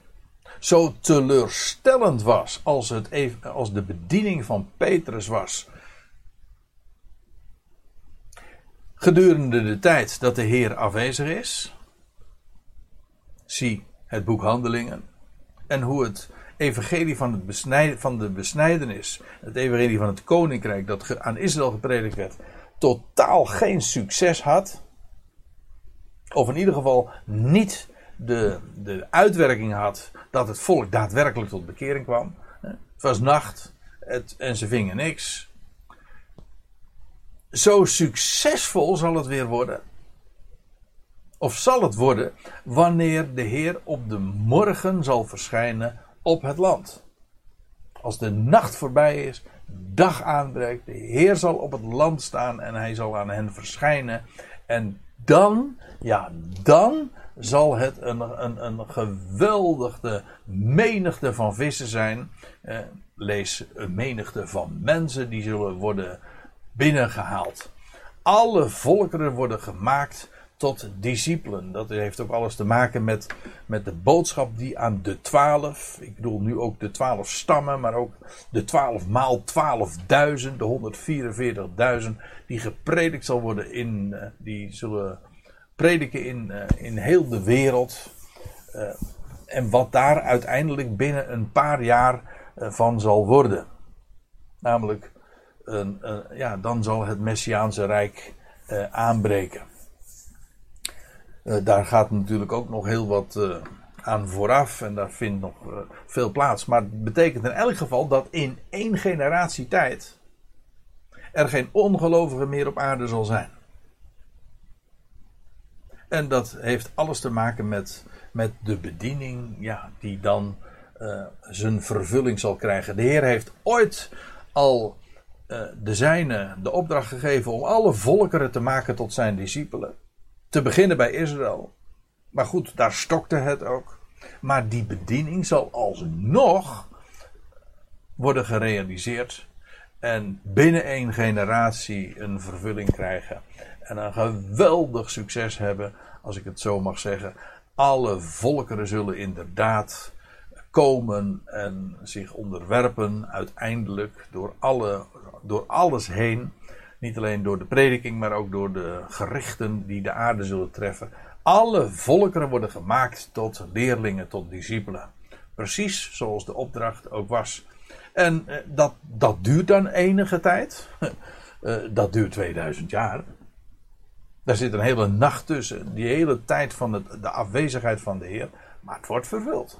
Zo teleurstellend was als, het even, als de bediening van Petrus was. Gedurende de tijd dat de Heer afwezig is. Zie het boek Handelingen. En hoe het evangelie van, het van de besnijdenis, het evangelie van het koninkrijk dat aan Israël gepredikt werd, totaal geen succes had. Of in ieder geval niet de, de uitwerking had dat het volk daadwerkelijk tot bekering kwam. Het was nacht het, en ze vingen niks. Zo succesvol zal het weer worden. Of zal het worden wanneer de Heer op de morgen zal verschijnen op het land. Als de nacht voorbij is, dag aanbreekt, de Heer zal op het land staan en hij zal aan hen verschijnen. En dan, ja, dan zal het een, een, een geweldige menigte van vissen zijn. Eh, lees een menigte van mensen die zullen worden binnengehaald. Alle volkeren worden gemaakt tot discipelen. Dat heeft ook alles te maken met, met de boodschap die aan de twaalf, ik bedoel nu ook de twaalf stammen, maar ook de twaalf maal twaalfduizend, de 144.000, die gepredikt zal worden in, eh, die zullen prediken in, uh, in heel de wereld. Uh, en wat daar uiteindelijk binnen een paar jaar uh, van zal worden. Namelijk, ja, dan zal het Messiaanse Rijk aanbreken. daar gaat natuurlijk ook nog heel wat aan vooraf en daar vindt nog veel plaats. Maar het betekent in elk geval dat in één generatie tijd er geen ongelovige meer op aarde zal zijn. En dat heeft alles te maken met, met de bediening ja, die dan uh, zijn vervulling zal krijgen. De Heer heeft ooit al uh, de zijne de opdracht gegeven om alle volkeren te maken tot zijn discipelen. Te beginnen bij Israël. Maar goed, daar stokte het ook. Maar die bediening zal alsnog worden gerealiseerd En binnen één generatie een vervulling krijgen. En een geweldig succes hebben, als ik het zo mag zeggen. Alle volkeren zullen inderdaad komen en zich onderwerpen uiteindelijk door, alle, door alles heen. Niet alleen door de prediking, maar ook door de gerichten die de aarde zullen treffen. Alle volkeren worden gemaakt tot leerlingen, tot discipelen. Precies zoals de opdracht ook was. En eh, dat, dat duurt dan enige tijd. Eh, dat duurt 2000 jaar. Daar zit een hele nacht tussen. Die hele tijd van de afwezigheid van de Heer. Maar het wordt vervuld.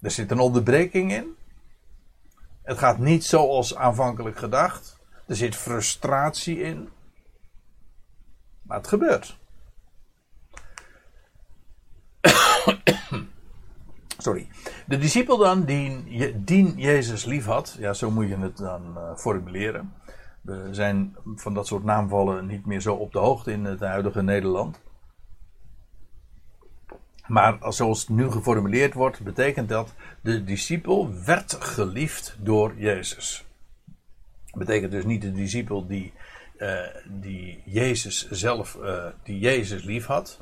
Er zit een onderbreking in. Het gaat niet zoals aanvankelijk gedacht. Er zit frustratie in. Maar het gebeurt. Sorry. De discipel dan, die, die Jezus lief had, ja, zo moet je het dan uh, formuleren. We zijn van dat soort naamvallen niet meer zo op de hoogte in het huidige Nederland. Maar zoals het nu geformuleerd wordt, betekent dat de discipel werd geliefd door Jezus. Dat betekent dus niet de discipel die, uh, die Jezus zelf, uh, die Jezus lief had.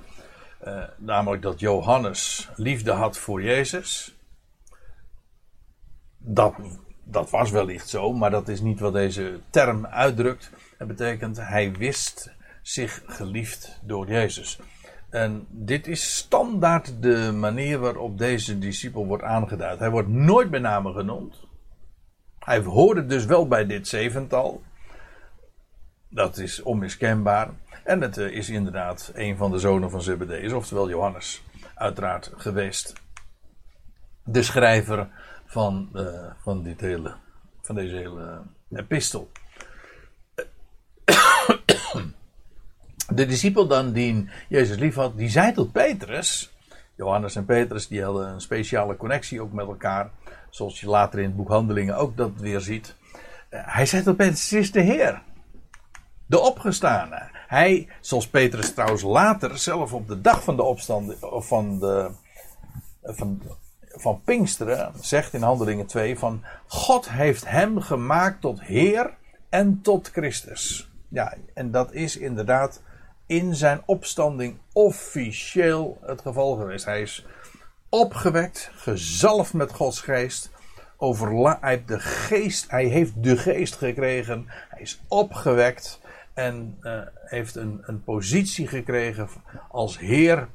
Uh, namelijk dat Johannes liefde had voor Jezus. Dat, dat was wellicht zo, maar dat is niet wat deze term uitdrukt. Het betekent hij wist zich geliefd door Jezus. En dit is standaard de manier waarop deze discipel wordt aangeduid. Hij wordt nooit bij name genoemd. Hij hoorde dus wel bij dit zevental. Dat is onmiskenbaar. En het eh, is inderdaad een van de zonen van Zebedeus, oftewel Johannes, uiteraard geweest. De schrijver van, uh, van, dit hele, van deze hele epistel. De discipel dan die Jezus lief had, die zei tot Petrus. Johannes en Petrus die hadden een speciale connectie ook met elkaar. Zoals je later in het boek Handelingen ook dat weer ziet. Eh, hij zei tot Petrus, is de Heer. De opgestane. Hij, zoals Petrus trouwens later, zelf op de dag van de opstand, van de, van, van Pinksteren, zegt in Handelingen 2 van, God heeft hem gemaakt tot Heer en tot Christus. Ja, en dat is inderdaad in zijn opstanding officieel het geval geweest. Hij is opgewekt, gezalfd met Gods geest. Over, hij, heeft de geest, hij heeft de geest gekregen. Hij is opgewekt en uh, heeft een, een positie gekregen als Heer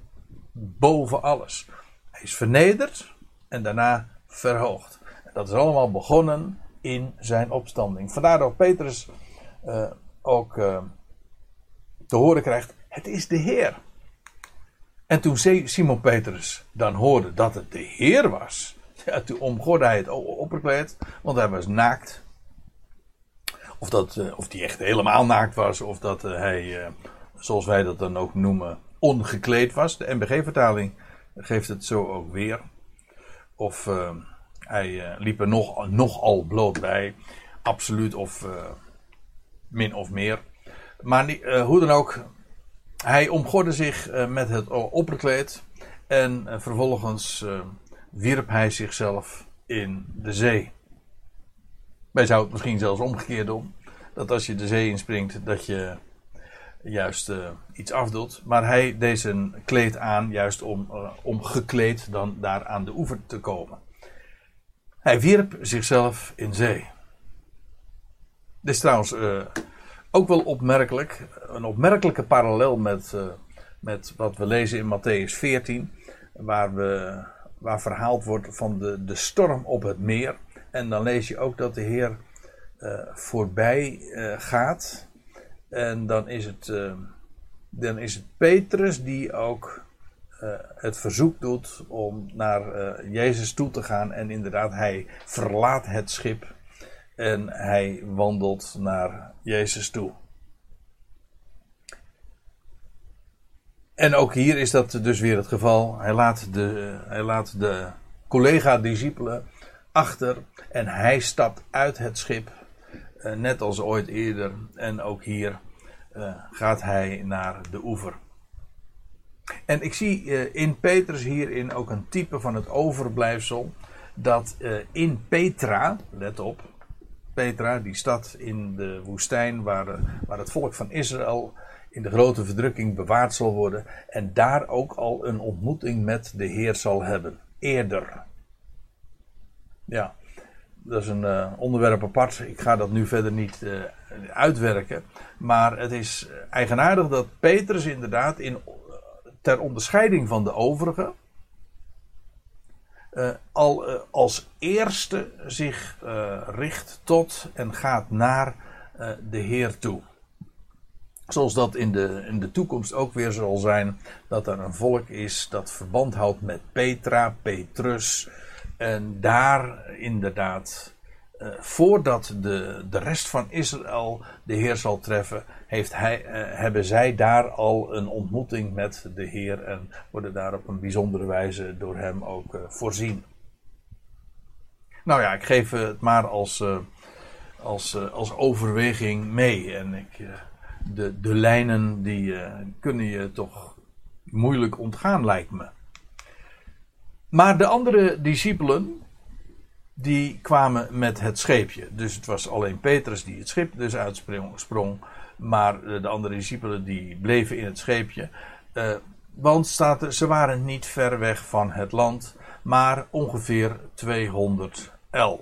boven alles. Hij is vernederd en daarna verhoogd. Dat is allemaal begonnen in zijn opstanding. Vandaar dat Petrus uh, ook uh, te horen krijgt: Het is de Heer. En toen Simon Petrus dan hoorde dat het de Heer was, ja, toen omgorde hij het opperkleed, want hij was naakt. Of, dat, uh, of die echt helemaal naakt was, of dat hij, zoals wij dat dan ook noemen, ongekleed was. De MBG-vertaling geeft het zo ook weer. Of hij liep er nog, nogal bloot bij. Absoluut of min of meer. Maar uh, hoe dan ook, hij omgorde zich met het opperkleed en vervolgens wierp hij zichzelf in de zee. Wij zouden het misschien zelfs omgekeerd doen. Dat als je de zee inspringt, dat je juist iets afdoet. Maar hij deed zijn kleed aan, juist om, om gekleed dan daar aan de oever te komen. Hij wierp zichzelf in zee. Dit is trouwens ook wel opmerkelijk, een opmerkelijke parallel met, uh, met wat we lezen in Matthäus 14, waar, we, waar verhaald wordt van de, de storm op het meer. En dan lees je ook dat de Heer uh, voorbij uh, gaat. En dan is het, dan is het Petrus die ook het verzoek doet om naar Jezus toe te gaan. En inderdaad, hij verlaat het schip en hij wandelt naar Jezus toe. En ook hier is dat dus weer het geval. Hij laat de, hij laat de collega-discipelen achter en hij stapt uit het schip, eh, net als ooit eerder. En ook hier uh, gaat hij naar de oever. En ik zie uh, in Petrus hierin ook een type van het overblijfsel dat in Petra, let op, Petra, die stad in de woestijn waar, waar het volk van Israël in de grote verdrukking bewaard zal worden en daar ook al een ontmoeting met de Heer zal hebben. Eerder. Ja, dat is een uh, onderwerp apart. Ik ga dat nu verder niet uh, uitwerken. Maar het is eigenaardig dat Petrus inderdaad in, ter onderscheiding van de overigen. Al als eerste zich richt tot en gaat naar de Heer toe. Zoals dat in de, in de toekomst ook weer zal zijn. Dat er een volk is dat verband houdt met Petra, Petrus. En daar inderdaad, uh, voordat de, de rest van Israël de Heer zal treffen, heeft hij, uh, hebben zij daar al een ontmoeting met de Heer. En worden daar op een bijzondere wijze door hem ook uh, voorzien. Nou ja, ik geef het maar als, als, als overweging mee. En ik de, de lijnen die kunnen je toch moeilijk ontgaan, lijkt me. Maar de andere discipelen, die kwamen met het scheepje. Dus het was alleen Petrus die het schip dus uitsprong. Maar de andere discipelen die bleven in het scheepje. Uh, want staat er, ze waren niet ver weg van het land, maar ongeveer 200 L.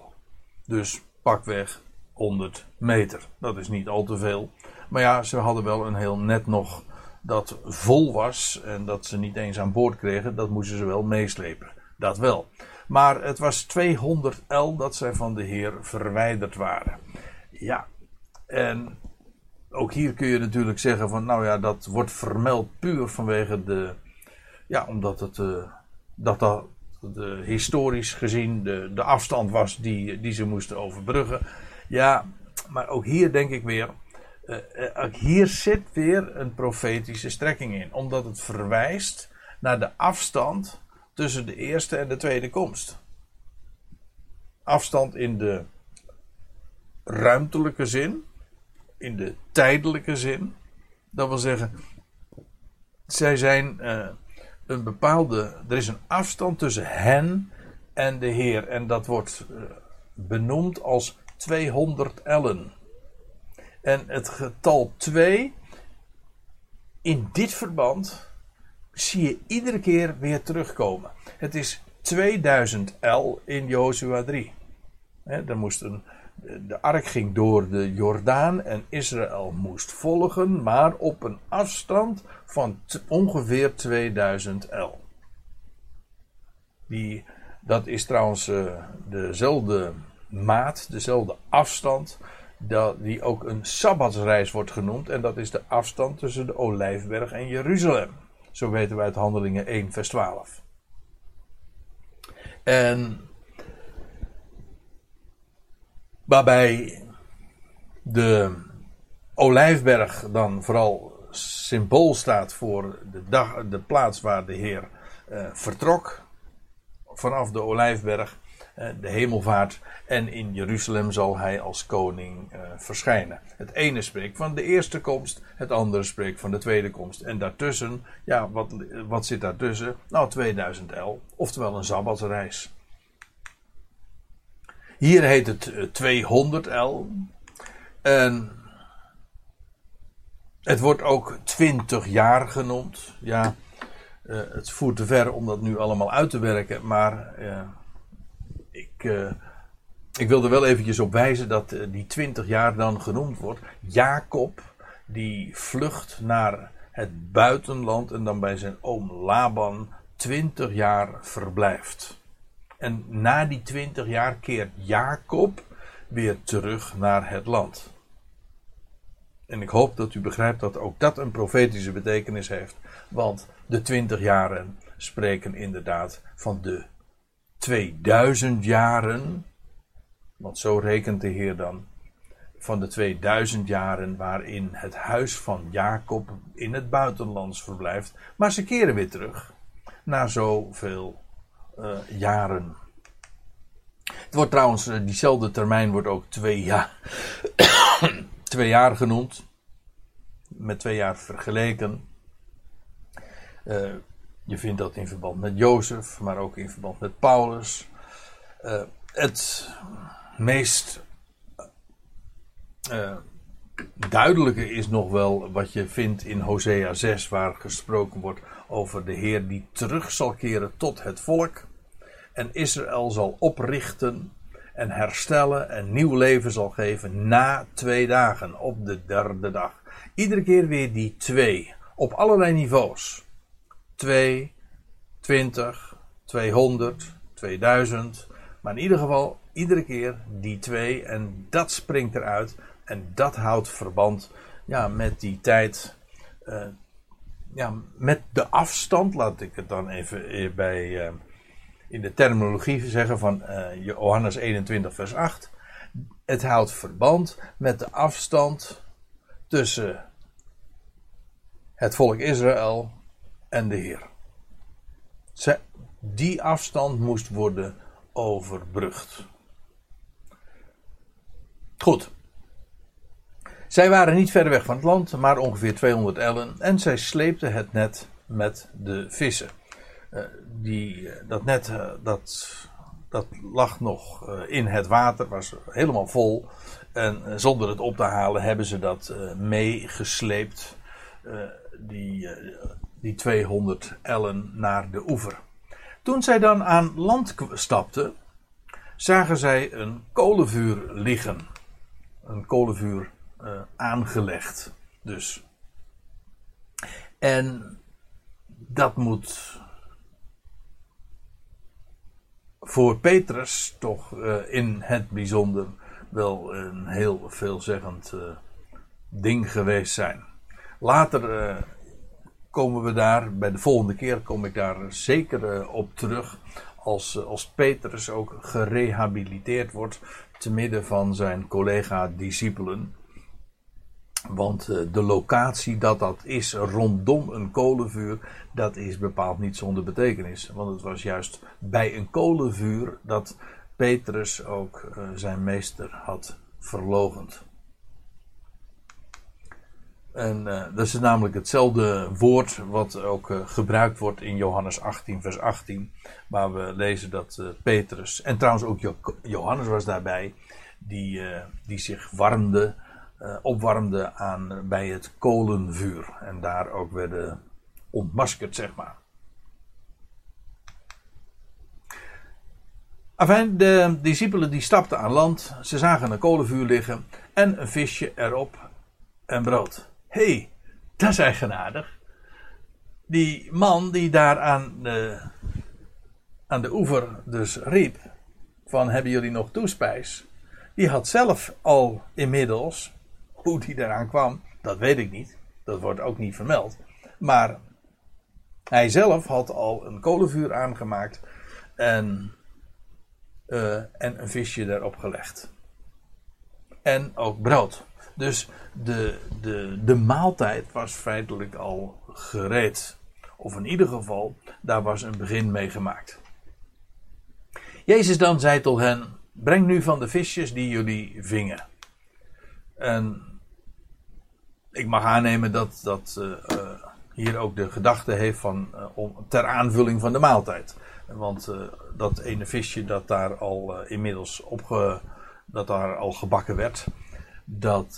Dus pakweg 100 meter. Dat is niet al te veel. Maar ja, ze hadden wel een heel net nog dat vol was en dat ze niet eens aan boord kregen. Dat moesten ze wel meeslepen. Dat wel. Maar het was 200 L dat zij van de Heer verwijderd waren. Ja, en ook hier kun je natuurlijk zeggen van, nou ja, dat wordt vermeld puur vanwege de, ja, omdat het, uh, dat dat de, historisch gezien de, de afstand was die, die ze moesten overbruggen. Ja, maar ook hier denk ik weer, uh, hier zit weer een profetische strekking in, omdat het verwijst naar de afstand tussen de eerste en de tweede komst. Afstand in de ruimtelijke zin, in de tijdelijke zin. Dat wil zeggen, zij zijn uh, een bepaalde. Er is een afstand tussen hen en de Heer. En dat wordt uh, benoemd als 200 ellen. En het getal 2, in dit verband, zie je iedere keer weer terugkomen. Het is 2000 L in Jozua 3. He, er moest een, de ark ging door de Jordaan en Israël moest volgen, maar op een afstand van ongeveer 2000 L. Die, dat is trouwens uh, dezelfde maat, dezelfde afstand dat, die ook een sabbatsreis wordt genoemd. En dat is de afstand tussen de Olijfberg en Jeruzalem. Zo weten wij uit Handelingen 1, vers 12. En waarbij de Olijfberg dan vooral symbool staat voor de, dag, de plaats waar de Heer uh, vertrok. Vanaf de Olijfberg. Eh, de hemelvaart. En in Jeruzalem zal hij als koning uh, verschijnen. Het ene spreekt van de eerste komst, het andere spreekt van de tweede komst. En daartussen, ja, wat, wat zit daartussen? Nou, 2000 L, oftewel een sabbatsreis. Hier heet het 200 eh, L. En het wordt ook 20 jaar genoemd. Ja, het voert te ver om dat nu allemaal uit te werken, maar ik, uh, ik wil er wel eventjes op wijzen dat uh, die 20 jaar dan genoemd wordt. Jacob, die vlucht naar het buitenland en dan bij zijn oom Laban 20 jaar verblijft. En na die 20 jaar keert Jacob weer terug naar het land. En ik hoop dat u begrijpt dat ook dat een profetische betekenis heeft. Want de 20 jaren spreken inderdaad van de 2000 jaren, want zo rekent de Heer dan, van de 2000 jaren waarin het huis van Jacob in het buitenlands verblijft, maar ze keren weer terug na zoveel uh, jaren. Het wordt trouwens, uh, diezelfde termijn wordt ook twee jaar, twee jaar genoemd, met twee jaar vergeleken. Uh, je vindt dat in verband met Jozef, maar ook in verband met Paulus. Uh, het meest uh, duidelijker is nog wel wat je vindt in Hosea 6, waar gesproken wordt over de Heer die terug zal keren tot het volk. En Israël zal oprichten en herstellen en nieuw leven zal geven na twee dagen, op de derde dag. Iedere keer weer die twee, op allerlei niveaus. 2, 20, 200, 2000. Maar in ieder geval, iedere keer die twee. En dat springt eruit. En dat houdt verband ja, met die tijd. Uh, ja, met de afstand, laat ik het dan even bij, uh, in de terminologie zeggen van uh, Johannes 21, vers 8. Het houdt verband met de afstand tussen het volk Israël en de Heer. Die afstand moest worden overbrugd. Goed. Zij waren niet ver weg van het land, maar ongeveer 200 ellen. En zij sleepten het net met de vissen. Uh, die, eh, dat net uh, dat, dat lag nog in het water, was helemaal vol. En zonder het op te halen hebben ze dat meegesleept. die, die 200 ellen naar de oever. Toen zij dan aan land stapten, zagen zij een kolenvuur liggen. Een kolenvuur uh, aangelegd. Dus. En dat moet voor Petrus toch uh, in het bijzonder wel een heel veelzeggend uh, ding geweest zijn. Later komen we daar, bij de volgende keer kom ik daar zeker op terug. Als, als Petrus ook gerehabiliteerd wordt te midden van zijn collega-discipelen. Want eh, de locatie dat dat is rondom een kolenvuur, dat is bepaald niet zonder betekenis. Want het was juist bij een kolenvuur dat Petrus ook zijn meester had verlogend. En uh, dat is namelijk hetzelfde woord wat ook uh, gebruikt wordt in Johannes 18, vers 18. Waar we lezen dat uh, Petrus, en trouwens ook jo Johannes was daarbij, die, die zich warmde opwarmde aan, bij het kolenvuur. En daar ook werden ontmaskerd, zeg maar. Enfin, de discipelen die stapten aan land. Ze zagen een kolenvuur liggen en een visje erop en brood. Hey, dat is eigenaardig. Die man die daar aan de, aan de oever dus riep: van hebben jullie nog toespijs? Die had zelf al inmiddels hoe die daaraan kwam, dat weet ik niet. Dat wordt ook niet vermeld. Maar hij zelf had al een kolenvuur aangemaakt en, uh, en een visje erop gelegd. En ook brood. Dus de, de, de maaltijd was feitelijk al gereed. Of in ieder geval, daar was een begin mee gemaakt. Jezus dan zei tot hen: Breng nu van de visjes die jullie vingen. En ik mag aannemen dat, dat uh, hier ook de gedachte heeft van uh, om, ter aanvulling van de maaltijd. Want dat ene visje dat daar al inmiddels opge, dat daar al gebakken werd, dat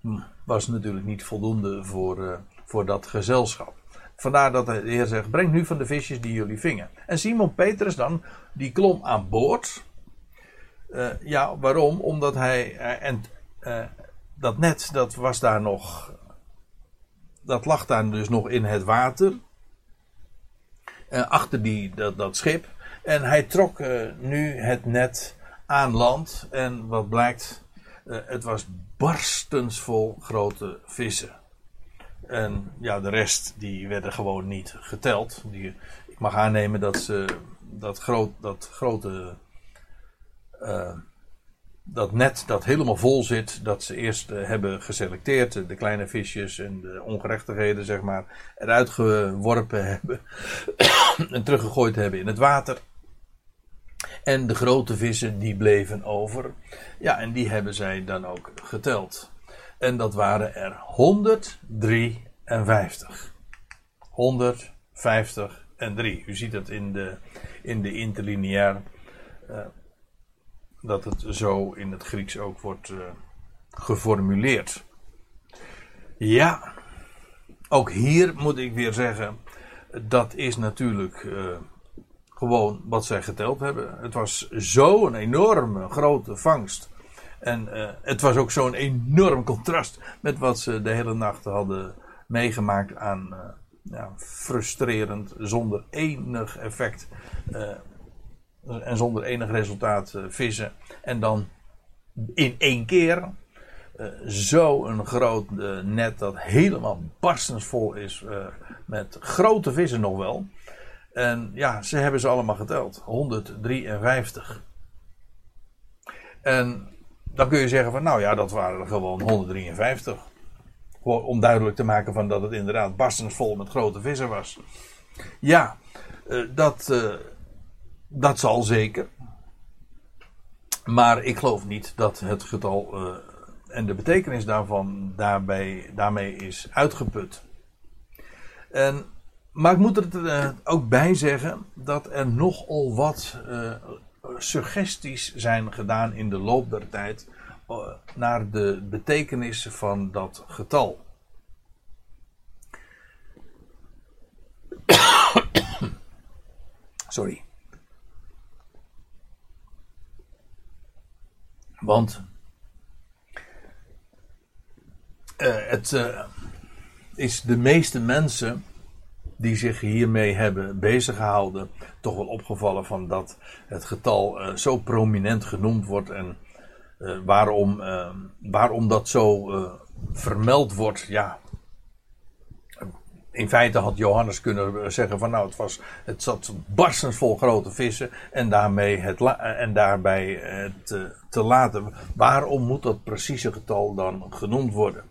hm, was natuurlijk niet voldoende voor, voor dat gezelschap. Vandaar dat de Heer zegt: breng nu van de visjes die jullie vingen. En Simon Petrus dan, die klom aan boord. ja, waarom? Omdat hij. en dat net, dat was daar nog. Dat lag daar dus nog in het water. Achter die, dat, dat schip. En hij trok nu het net aan land. En wat blijkt, uh, het was barstensvol grote vissen. En ja, de rest die werden gewoon niet geteld. Die, ik mag aannemen dat ze dat, groot, dat grote dat net dat helemaal vol zit, dat ze eerst uh, hebben geselecteerd, de kleine visjes en de ongerechtigheden, zeg maar, eruit geworpen hebben en teruggegooid hebben in het water. En de grote vissen die bleven over. Ja, en die hebben zij dan ook geteld. En dat waren er 153. 150 en 3. U ziet dat in de, in de interlineair. Uh, dat het zo in het Grieks ook wordt uh, geformuleerd. Ja, ook hier moet ik weer zeggen, dat is natuurlijk uh, gewoon wat zij geteld hebben. Het was zo'n enorme grote vangst. En uh, het was ook zo'n enorm contrast met wat ze de hele nacht hadden meegemaakt aan uh, ja, frustrerend, zonder enig effect en zonder enig resultaat vissen. En dan in één keer zo'n groot net dat helemaal barstensvol is met grote vissen nog wel. En ja, ze hebben ze allemaal geteld. 153. En dan kun je zeggen van nou ja, dat waren er gewoon 153. Om duidelijk te maken van dat het inderdaad barstensvol met grote vissen was. Ja, dat, dat zal zeker. Maar ik geloof niet dat het getal en de betekenis daarvan daarbij, daarmee is uitgeput. En, maar ik moet er uh, ook bij zeggen dat er nogal wat uh, suggesties zijn gedaan in de loop der tijd uh, naar de betekenis van dat getal. Sorry. Want het is de meeste mensen die zich hiermee hebben bezig gehouden, toch wel opgevallen van dat het getal uh, zo prominent genoemd wordt en waarom, waarom dat zo vermeld wordt. Ja, in feite had Johannes kunnen zeggen van nou het was het zat barstens vol grote vissen en daarmee het en daarbij het te laten. Waarom moet dat precieze getal dan genoemd worden?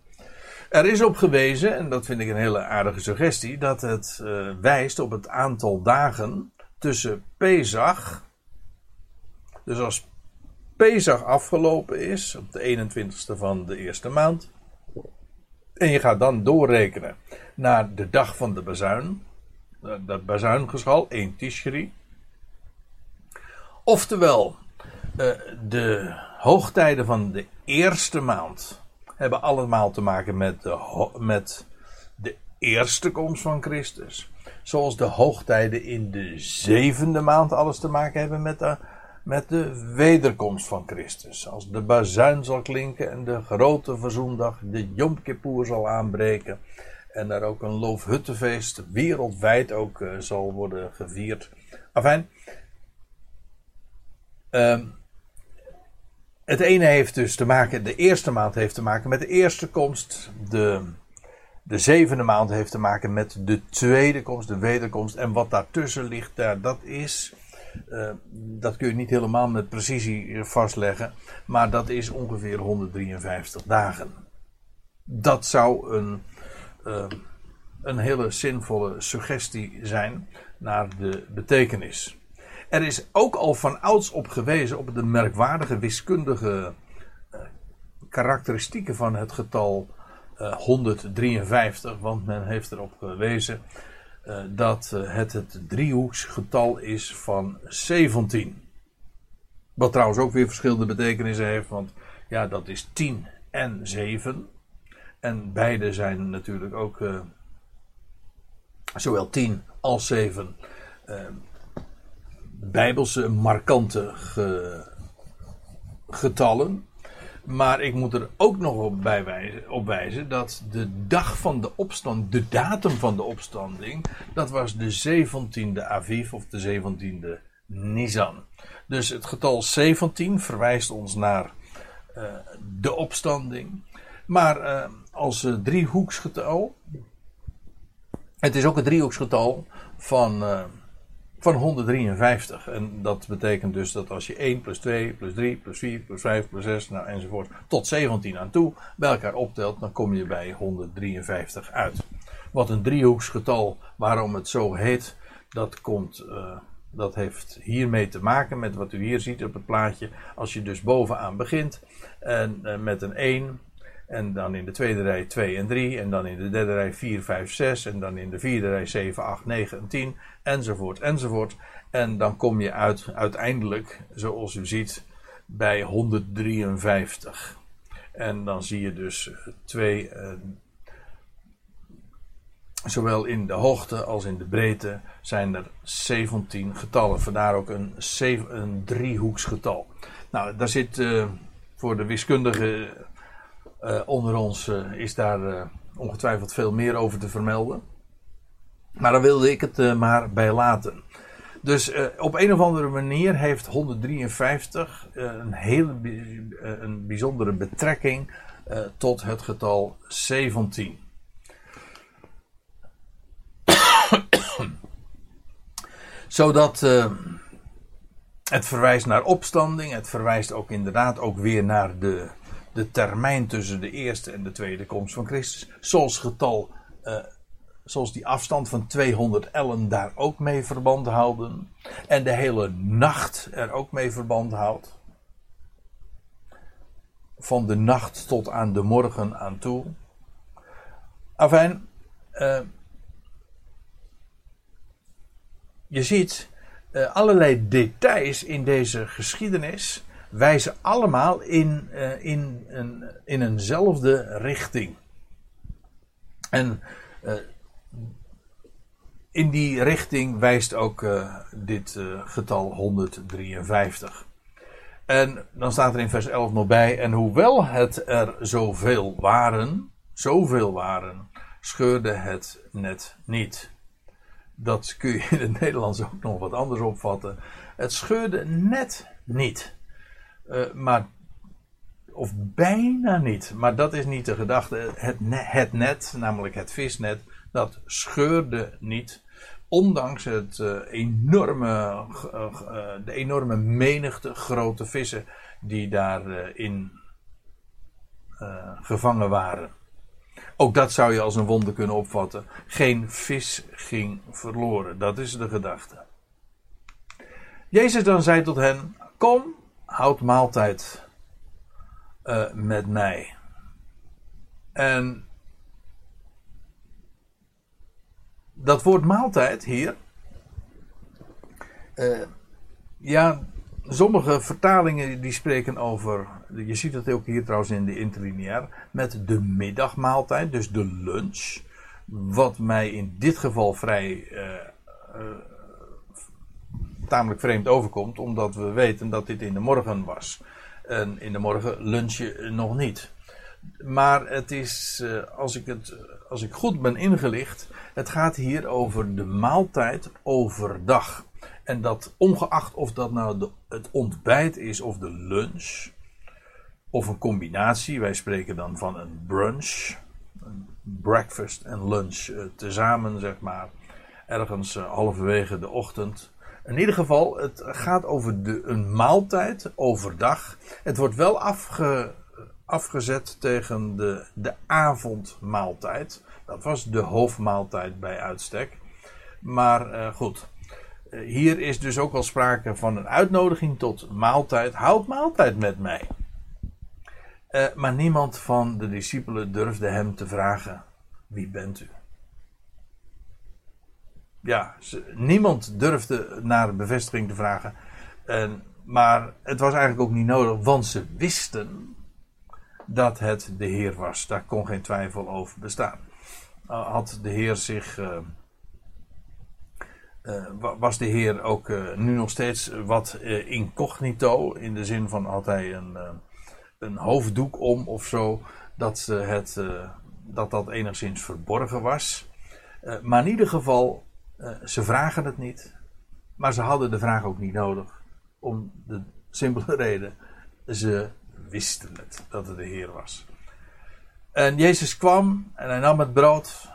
Er is op gewezen, en dat vind ik een hele aardige suggestie, dat het uh, wijst op het aantal dagen tussen Pesach. Dus als Pesach afgelopen is, op de 21ste van de eerste maand. En je gaat dan doorrekenen naar de dag van de bazuin. Dat bazuingeschal, 1 Tishri. Oftewel, uh, de hoogtijden van de eerste maand hebben allemaal te maken met de, met de eerste komst van Christus. Zoals de hoogtijden in de zevende maand alles te maken hebben met de, met de wederkomst van Christus. Als de bazuin zal klinken en de grote verzoendag, de Yom Kippur zal aanbreken. En er ook een loofhuttenfeest wereldwijd ook uh, zal worden gevierd. Afijn. Um, het ene heeft dus te maken, de eerste maand heeft te maken met de eerste komst. De, de zevende maand heeft te maken met de tweede komst, de wederkomst. En wat daartussen ligt, daar, dat is, uh, dat kun je niet helemaal met precisie vastleggen. Maar dat is ongeveer 153 dagen. Dat zou een, uh, een hele zinvolle suggestie zijn naar de betekenis. Er is ook al van ouds op gewezen op de merkwaardige wiskundige uh, karakteristieken van het getal uh, eh, 153, want men heeft erop gewezen uh, dat het het driehoeksgetal is van 17. Wat trouwens ook weer verschillende betekenissen heeft, want ja, dat is 10 en 7. En beide zijn natuurlijk ook zowel 10 als 7 bijbelse markante getallen. Maar ik moet er ook nog op, wijzen, op wijzen dat de dag van de opstand, de datum van de opstanding, dat was de 17e Aviv of de 17e Nisan. Dus het getal 17 verwijst ons naar uh, de opstanding. Maar uh, als uh, driehoeksgetal. Het is ook een driehoeksgetal van van 153. En dat betekent dus dat als je 1 plus 2 plus 3 plus 4 plus 5 plus 6 nou, enzovoort tot 17 aan toe bij elkaar optelt, dan kom je bij 153 uit. Wat een driehoeksgetal, waarom het zo heet, dat komt. Uh, dat heeft hiermee te maken met wat u hier ziet op het plaatje. Als je dus bovenaan begint en, uh, met een 1, en dan in de tweede rij 2 en 3. En dan in de derde rij 4, 5, 6. En dan in de vierde rij 7, 8, 9 en 10. Enzovoort, enzovoort. En dan kom je uit, uiteindelijk, zoals u ziet, bij 153. En dan zie je dus twee, zowel in de hoogte als in de breedte, zijn er 17 getallen. Vandaar ook een, een driehoeksgetal. Nou, daar zit voor de wiskundige onder ons, is daar ongetwijfeld veel meer over te vermelden. Maar dan wilde ik het uh, maar bij laten. Dus uh, op een of andere manier heeft 153 uh, een hele uh, een bijzondere betrekking tot het getal 17. Zodat het verwijst naar opstanding, het verwijst ook inderdaad ook weer naar de, de termijn tussen de eerste en de tweede komst van Christus. Zoals getal zoals die afstand van 200 ellen daar ook mee verband houden. En de hele nacht er ook mee verband houdt. Van de nacht tot aan de morgen aan toe. Afijn, uh, je ziet uh, allerlei details in deze geschiedenis wijzen allemaal in, uh, in, een, in eenzelfde richting. En in die richting wijst ook uh, dit getal 153. En dan staat er in vers 11 nog bij: En hoewel het er zoveel waren, zoveel waren, scheurde het net niet. Dat kun je in het Nederlands ook nog wat anders opvatten. Het scheurde net niet. Uh, maar, of bijna niet. Maar dat is niet de gedachte. Het, het net, namelijk het visnet, dat scheurde niet ondanks het, uh, enorme, uh, de enorme menigte grote vissen die daarin gevangen waren. Ook dat zou je als een wonder kunnen opvatten. Geen vis ging verloren. Dat is de gedachte. Jezus dan zei tot hen: Kom, houd maaltijd met mij. En dat woord maaltijd hier. Uh, ja, sommige vertalingen die spreken over. Je ziet het ook hier trouwens in de interlineair. Met de middagmaaltijd, dus de lunch. Wat mij in dit geval vrij. Uh, tamelijk vreemd overkomt, omdat we weten dat dit in de morgen was. En in de morgen lunch je nog niet. Maar het is, als ik, het, als ik goed ben ingelicht, het gaat hier over de maaltijd overdag. En dat ongeacht of dat nou het ontbijt is of de lunch. Of een combinatie. Wij spreken dan van een brunch. Een breakfast en lunch uh, tezamen, zeg maar. Ergens uh, halverwege de ochtend. In ieder geval, het gaat over de, een maaltijd overdag. Het wordt wel afge, afgezet tegen de, de avondmaaltijd. Dat was de hoofdmaaltijd bij uitstek. Maar uh, goed, uh, hier is dus ook wel sprake van een uitnodiging tot maaltijd. Houd maaltijd met mij. Uh, maar niemand van de discipelen durfde hem te vragen: Wie bent u? Ja, niemand durfde naar bevestiging te vragen. maar het was eigenlijk ook niet nodig, want ze wisten dat het de Heer was. Daar kon geen twijfel over bestaan. Eh, had de Heer zich. Uh, uh, was de Heer ook nu nog steeds wat incognito. In de zin van had hij een, een hoofddoek om of zo. Dat, het, dat dat enigszins verborgen was. maar in ieder geval, ze vragen het niet. Maar ze hadden de vraag ook niet nodig. Om de simpele reden. Ze wisten het dat het de Heer was. En Jezus kwam en hij nam het brood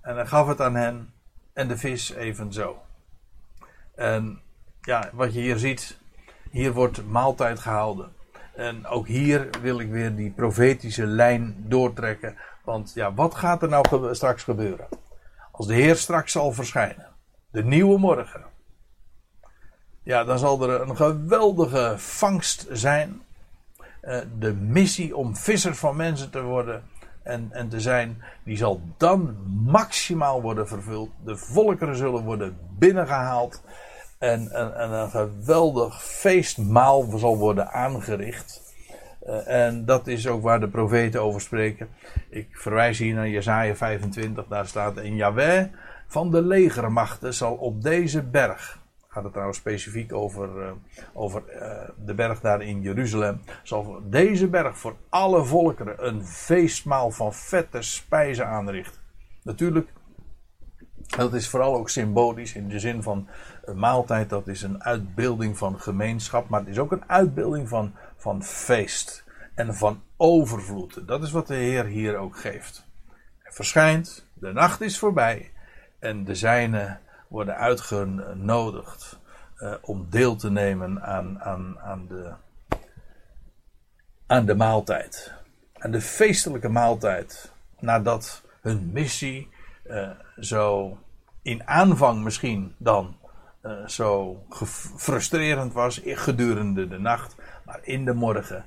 en hij gaf het aan hen en de vis evenzo. En ja, wat je hier ziet, hier wordt maaltijd gehouden. En ook hier wil ik weer die profetische lijn doortrekken. Want ja, wat gaat er nou straks gebeuren? Als de Heer straks zal verschijnen, de nieuwe morgen. Ja, dan zal er een geweldige vangst zijn. Uh, de missie om visser van mensen te worden en, en te zijn, die zal dan maximaal worden vervuld. De volkeren zullen worden binnengehaald. En, en, en een geweldig feestmaal zal worden aangericht. Eh, en dat is ook waar de profeten over spreken. Ik verwijs hier naar Jesaja 25, daar staat: in Yahweh van de legermachten zal op deze berg. Gaat het trouwens specifiek over, uh, over uh, de berg daar in Jeruzalem. Zal deze berg voor alle volkeren een feestmaal van vette spijzen aanrichten. Natuurlijk, dat is vooral ook symbolisch in de zin van een maaltijd. Dat is een uitbeelding van gemeenschap. Maar het is ook een uitbeelding van, van feest. En van overvloed. Dat is wat de Heer hier ook geeft. Hij verschijnt, de nacht is voorbij. En de zijnen worden uitgenodigd uh, om deel te nemen aan, aan, aan, de, aan de maaltijd. Aan de feestelijke maaltijd. Nadat hun missie uh, zo in aanvang misschien dan uh, zo frustrerend was gedurende de nacht. Maar in de morgen,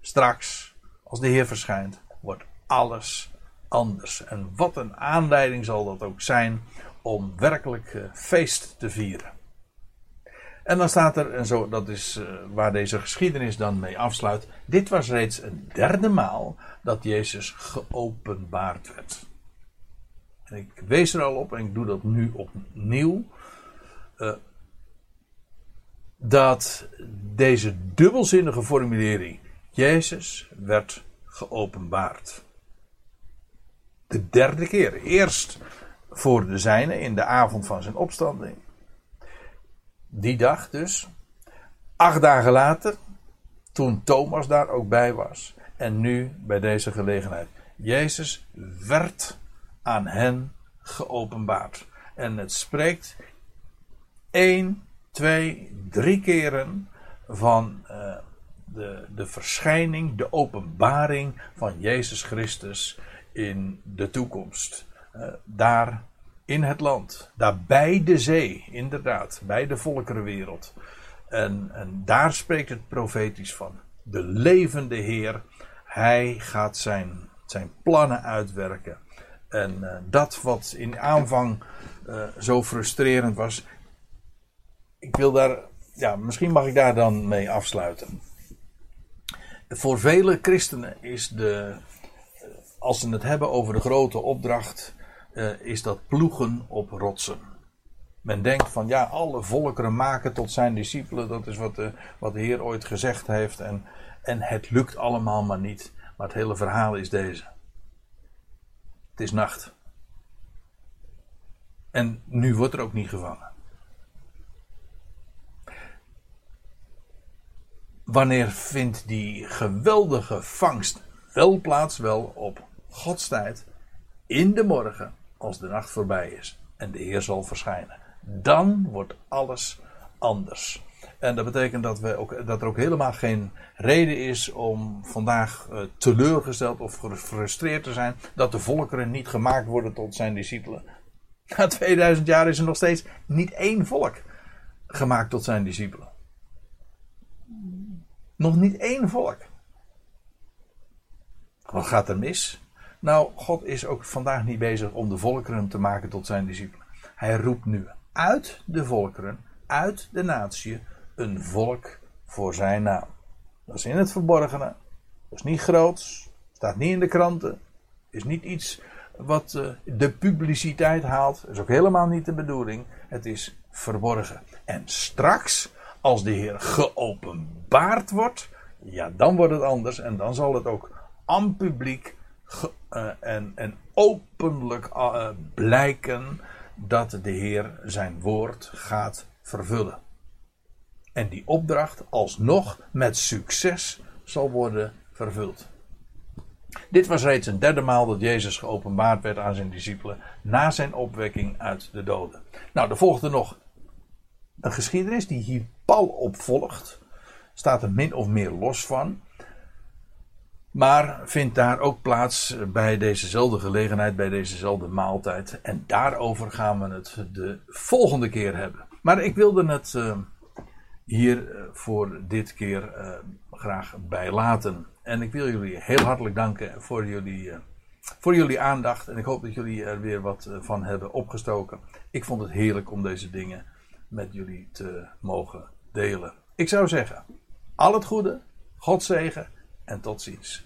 straks, als de Heer verschijnt, wordt alles anders. En wat een aanleiding zal dat ook zijn om werkelijk uh, feest te vieren. En dan staat er, en zo, dat is uh, waar deze geschiedenis dan mee afsluit. Dit was reeds een derde maal dat Jezus geopenbaard werd. En ik wees er al op, en ik doe dat nu opnieuw. Uh, dat deze dubbelzinnige formulering, Jezus werd geopenbaard. De derde keer. Eerst voor de zijne in de avond van zijn opstanding. Die dag dus. Acht dagen later, toen Thomas daar ook bij was. En nu bij deze gelegenheid. Jezus werd aan hen geopenbaard. En het spreekt één, twee, drie keren van uh, de, de verschijning, de openbaring van Jezus Christus in de toekomst. Uh, daar in het land, daar bij de zee, inderdaad, bij de volkerenwereld. En, en daar spreekt het profetisch van. De levende Heer, hij gaat zijn, zijn plannen uitwerken. En uh, dat wat in aanvang zo frustrerend was. Ik wil daar, ja, misschien mag ik daar dan mee afsluiten. Voor vele christenen is de, als ze het hebben over de grote opdracht, uh, is dat ploegen op rotsen. Men denkt van ja, alle volkeren maken tot zijn discipelen. Dat is wat de, wat de Heer ooit gezegd heeft. En, en het lukt allemaal maar niet. Maar het hele verhaal is deze. Het is nacht. En nu wordt er ook niet gevangen. Wanneer vindt die geweldige vangst wel plaats? Wel op Gods tijd, in de morgen, als de nacht voorbij is en de Heer zal verschijnen. Dan wordt alles anders. En dat betekent dat, we ook, dat er ook helemaal geen reden is om vandaag uh, teleurgesteld of gefrustreerd te zijn dat de volkeren niet gemaakt worden tot zijn discipelen. Na 2000 jaar is er nog steeds niet één volk gemaakt tot zijn discipelen. Nog niet één volk. Wat gaat er mis? Nou, God is ook vandaag niet bezig om de volkeren te maken tot zijn discipelen. Hij roept nu uit de volkeren, uit de natie, een volk voor zijn naam. Dat is in het verborgene. Dat is niet groots. Staat niet in de kranten. Is niet iets wat uh, de publiciteit haalt. Dat is ook helemaal niet de bedoeling. Het is verborgen. En straks, als de Heer geopenbaard wordt, ja, dan wordt het anders. En dan zal het ook aan publiek uh, en, en openlijk uh, blijken dat de Heer zijn woord gaat vervullen. En die opdracht alsnog met succes zal worden vervuld. Dit was reeds een derde maal dat Jezus geopenbaard werd aan zijn discipelen na zijn opwekking uit de doden. Nou, er volgde nog een geschiedenis die hier pal op volgt. Staat er min of meer los van. Maar vindt daar ook plaats bij dezezelfde gelegenheid, bij dezezelfde maaltijd. En daarover gaan we het de volgende keer hebben. Maar ik wilde het uh, hier uh, voor dit keer uh, graag bij laten. En ik wil jullie heel hartelijk danken voor jullie, voor jullie aandacht. En ik hoop dat jullie er weer wat van hebben opgestoken. Ik vond het heerlijk om deze dingen met jullie te mogen delen. Ik zou zeggen, al het goede, God zegen en tot ziens.